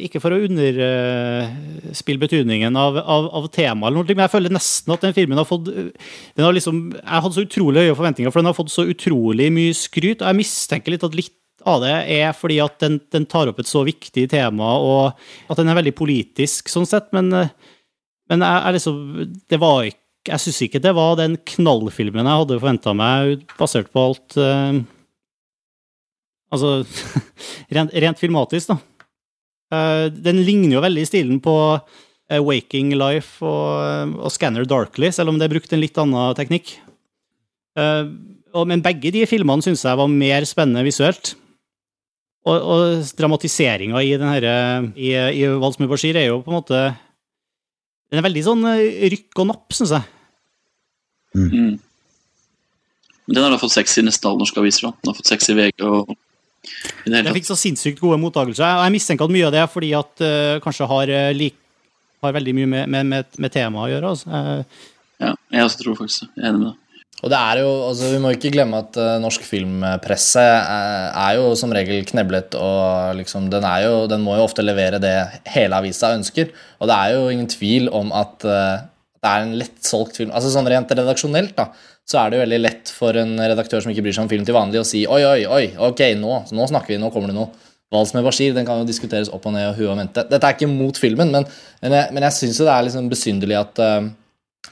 Ikke for å underspille betydningen av, av, av temaet, men jeg føler nesten at den filmen har fått har liksom, Jeg hadde så utrolig høye forventninger, for den har fått så utrolig mye skryt. Og jeg mistenker litt at litt av det er fordi at den, den tar opp et så viktig tema, og at den er veldig politisk, sånn sett. Men, men jeg, jeg liksom Det var ikke Jeg syns ikke det var den knallfilmen jeg hadde forventa meg, basert på alt eh, Altså rent, rent filmatisk, da. Eh, den ligner jo veldig i stilen på eh, Waking Life og, og Scanner Darkly, selv om det er brukt en litt annen teknikk. Eh, og, men begge de filmene syns jeg var mer spennende visuelt. Og, og dramatiseringa i den herre i, i Vals med Bashir er jo på en måte Den er veldig sånn eh, rykk og napp, syns jeg. Mm. Men den har da fått seks i nesten alle norske aviser. da. Den har fått seks i VG og Den fikk så sinnssykt gode mottakelser. og Jeg mistenker at mye av det er fordi at uh, kanskje har, uh, lik, har veldig mye med, med, med, med temaet å gjøre. Altså. Ja, jeg også tror faktisk det. Jeg er enig med deg. Og det er jo, altså Vi må ikke glemme at uh, norsk filmpresse er, er jo som regel kneblet, og liksom, den, er jo, den må jo ofte levere det hele avisa ønsker. Og det er jo ingen tvil om at uh, det er en lettsolgt film. Altså sånn Rent redaksjonelt da, så er det veldig lett for en redaktør som ikke bryr seg om film til vanlig, å si oi, oi, oi, ok, nå, nå snakker vi, nå kommer det noe. Vals med Bashir den kan jo diskuteres opp og ned og hue og vente. Dette er ikke mot filmen, men, men jeg, men jeg syns det er liksom besynderlig at, eh,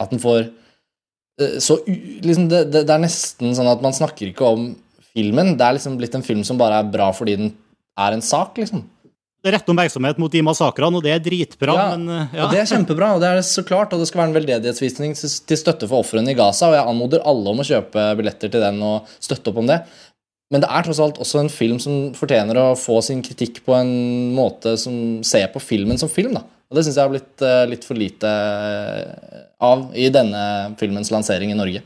at den får eh, så liksom det, det, det er nesten sånn at man snakker ikke om filmen. Det er liksom blitt en film som bare er bra fordi den er en sak, liksom. Det retter oppmerksomhet mot de massakrene, og det er dritbra, Ja, men eh, ja. Og det er kjempebra, og det er så klart, og det skal være en veldedighetsvisning til til støtte for ofrene i Gaza, og jeg anmoder alle om å kjøpe billetter til den og støtte opp om det. Men det er tross alt også en film som fortjener å få sin kritikk på en måte som ser på filmen som film, da. Og det syns jeg har blitt eh, litt for lite eh, av i denne filmens lansering i Norge.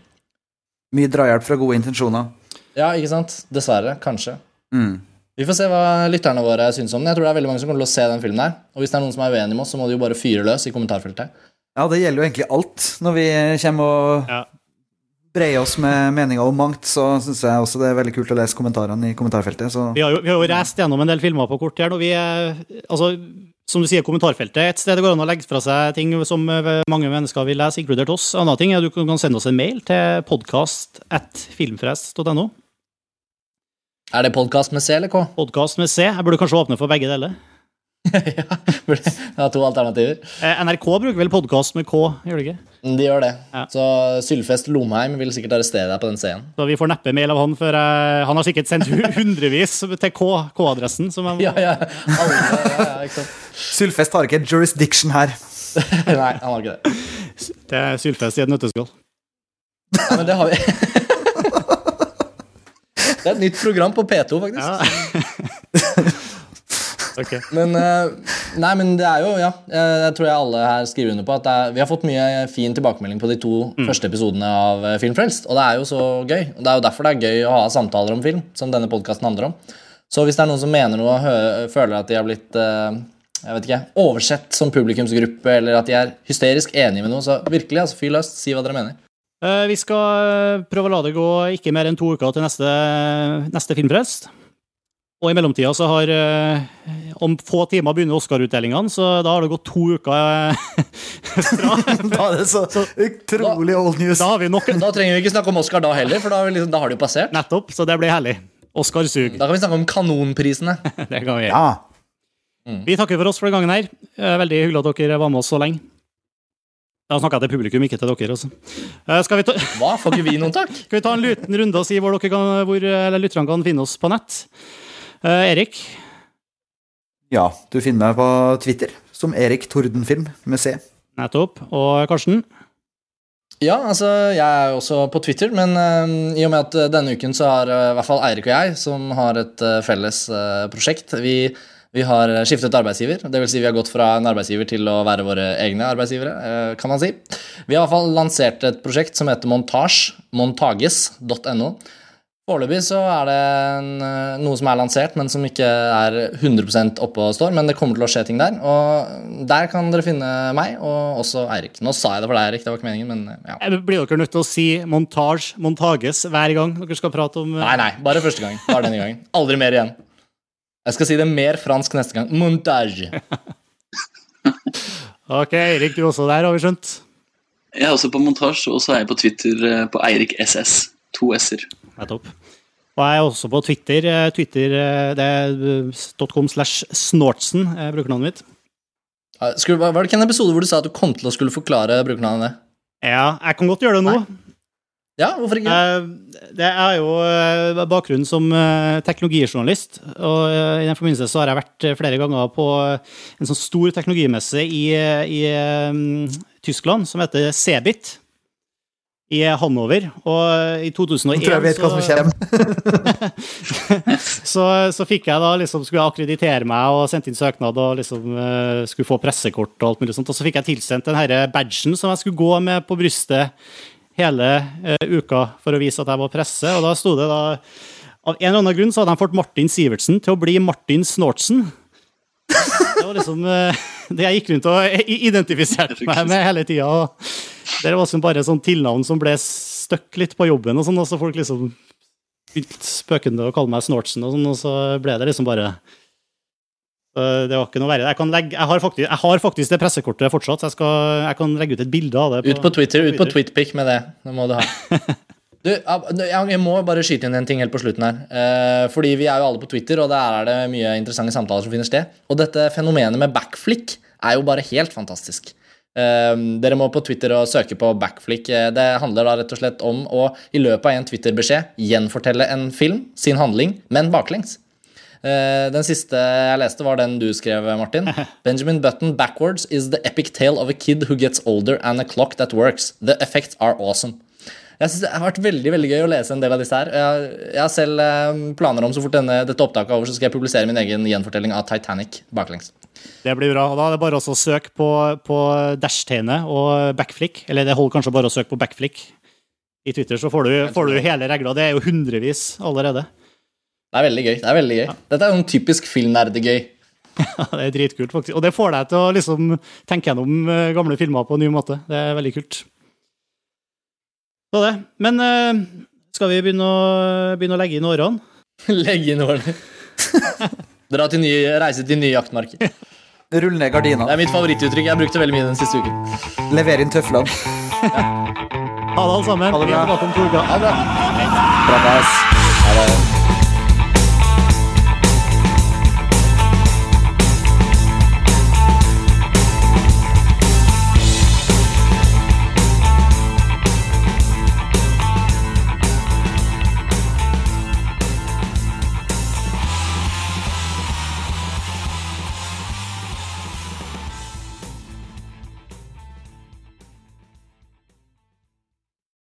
Mye drahjelp fra gode intensjoner. Ja, ikke sant? Dessverre. Kanskje. Mm. Vi får se hva lytterne våre syns om den. Jeg tror det er veldig mange som kommer til å se den filmen her. Og hvis det er noen som er uenig med oss, så må de jo bare fyre løs i kommentarfeltet. Ja, det gjelder jo egentlig alt. Når vi kommer og Ja. breier oss med meninger om mangt, så syns jeg også det er veldig kult å lese kommentarene i kommentarfeltet. Så Vi har jo, vi har jo reist gjennom en del filmer på kort her, og vi er, altså, som du sier, kommentarfeltet er et sted det går an å legge fra seg ting som eh, mange mennesker vil lese, inkludert oss. Annen ting er at du kan kan sende oss en mail til podkast.filmfrest.no. Er det podkast med C eller K? Podkast med C. Jeg burde kanskje åpne for begge deler. ja, burde- jeg har to alternativer. Eh, NRK bruker vel podkast med K, gjør de ikke? De gjør det. Ja. Så Sylfest Lomheim vil sikkert arrestere deg på den scenen. Så vi får neppe mail av han før jeg Han har sikkert sendt hundrevis til K- K-adressen. som Ja, ja, alle, ja, ja? Sylfest har ikke jurisdiction her. Nei, han har ikke det. Det er sylfest i et nøtteskall. Ja, men det har vi. Det er et nytt program på P2, faktisk. Ja. Okay. Men, eh, nei, men det er jo, ja eh, Jeg tror jeg alle her skriver under på at er, vi har fått mye fin tilbakemelding på de to første episodene av eh, Filmfrelst. Og det er jo så gøy. Og det er jo derfor det er gøy å ha samtaler om film, som denne podkasten handler om. Så hvis det er noen som mener noe og føler at de har blitt jeg vet ikke, oversett som publikumsgruppe, eller at de er hysterisk enige med noe, så virkelig, altså, fyr løs, si hva dere mener. Eh, Vi skal eh, prøve å la det gå ikke mer enn to uker til neste, neste filmfrelst. Og i mellomtida så har eh, Om få timer begynner Oscar-utdelingene, så da har det gått to uker fra. Da er det så utrolig old news. Da har vi nok da trenger vi ikke snakke om Oscar da heller, for da, har vi liksom, da har det jo passert. Nettopp, så det blir herlig. Oscar-sug. Da kan vi snakke om kanonprisene. Det kan vi gjøre. Mm. Vi takker for oss for den gangen her. Veldig hyggelig at dere var med oss så lenge. Da snakker jeg til publikum, ikke til dere. Også. Eh, Skal, vi ta, Hva? Får ikke vi noen takk? skal vi ta en liten runde og si hvor, dere kan, hvor eller lytterne kan finne oss på nett? Eh, Erik? ja. Du finner meg på Twitter som Erik Tordenfilm med C. Nettopp. Og Karsten? Ja, altså, jeg er også på Twitter, men uh, i og med at eh, denne uken så har uh, i hvert fall Eirik og jeg, som har et uh, felles prosjekt Vi, vi har skiftet arbeidsgiver. Det vil si vi har gått fra en arbeidsgiver til å være våre egne arbeidsgivere, eh, kan man si. Vi har i hvert fall lansert et prosjekt som heter Montage, montages.no. Foreløpig så er det en, eh, noe som er lansert, men som ikke er 100% oppe og står. Men det kommer til å skje ting der. Og der kan dere finne meg, og også Eirik. Nå sa jeg det for deg, Eirik. Det var ikke meningen, men eh, ja. Eh, Blir dere nødt til å si montage, montages hver gang dere skal prate om eh, Nei, nei, bare første gang. Bare denne gangen. Aldri mer igjen. Jeg skal si det mer fransk neste gang. Montage. Ok, Erik, du er også der, har vi skjønt? Jeg er også på montasje, og så er jeg på Twitter eh, på Eirik SS. To s-er. Nettopp. Og jeg er også på Twitter. eh, Twitter eh, det er .com slash snortsen, brukernavnet mitt. Skulle, var det ikke en episode hvor du sa at du kom til å skulle forklare brukernavnet? Ja, jeg kan godt gjøre det nå. Ja, hvorfor ikke? Eh, Det er jo eh, bakgrunnen som eh, teknologijournalist. Og i den forbindelse så har jeg vært flere ganger på en sånn stor teknologimesse i, i Tyskland som heter Cebit. I Hanover. Og i 2001 Jeg tror jeg vet hva som kommer. så, så fikk jeg da liksom, skulle jeg akkreditere meg og sendte inn søknad og liksom skulle få pressekort og alt mulig sånt. Og så fikk jeg tilsendt den her badgen som jeg skulle gå med på brystet hele eh, uka for å vise at jeg var presse, og da sto det da Av en eller annen grunn så hadde de fått Martin Sivertsen til å bli Martin Snortsen. Det var liksom eh, det jeg gikk rundt og identifiserte meg med hele tida. Det var liksom bare sånn tilnavn som ble støkk litt på jobben, og sånn, og så folk liksom begynte spøkende å kalle meg Snortsen, og sånn, og så ble det liksom bare Det var ikke noe verre. Jeg, kan legge, jeg, har faktisk, jeg har faktisk det pressekortet fortsatt, så jeg, skal, jeg kan legge ut et bilde av det. Ut på Twitter, ut på Twitpic med det. Det må du ha. Du, jeg jeg må bare skyte inn en ting helt på slutten her. Eh, fordi vi er jo alle på Twitter, og der er det mye interessante samtaler som finner sted. Og dette fenomenet med backflick er jo bare helt fantastisk. Eh, dere må på Twitter og søke på backflick. Eh, Det handler da rett og slett om å i løpet av en Twitter-beskjed gjenfortelle en film, sin handling, men baklengs. Eh, Den siste jeg leste, var den du skrev, Martin. Benjamin Button backwards is the epic tale of a kid who gets older and a clock that works. The effects are awesome. Jeg synes Det har vært veldig veldig gøy å lese en del av disse her. Jeg, jeg har selv eh, planer om så fort denne, dette opptaket er over, så skal jeg publisere min egen gjenfortelling av Titanic baklengs. Det blir bra. og Da er det bare å søke på, på dash-tegnet og backflick. Eller det holder kanskje bare å søke på backflick. I Twitter så får du, får du hele regla. Det er jo hundrevis allerede. Det er veldig gøy. det er veldig gøy. Dette er en typisk filmnerdegøy. Ja, det er dritkult, faktisk. Og det får deg til å liksom tenke gjennom eh, gamle filmer på en ny måte. Det er veldig kult. Så det. Men eh, skal vi begynne å, begynne å legge inn årene? legge inn årene. Dra til ny, reise til nye jaktmarker. Rull ned gardina. Det er mitt favorittuttrykk. Jeg brukte veldig mye den siste uken. Lever inn tøflene. Ha det, alle sammen. Ha det Vi er bra. tilbake om to uker. Ha det bra. Bra. Ha det.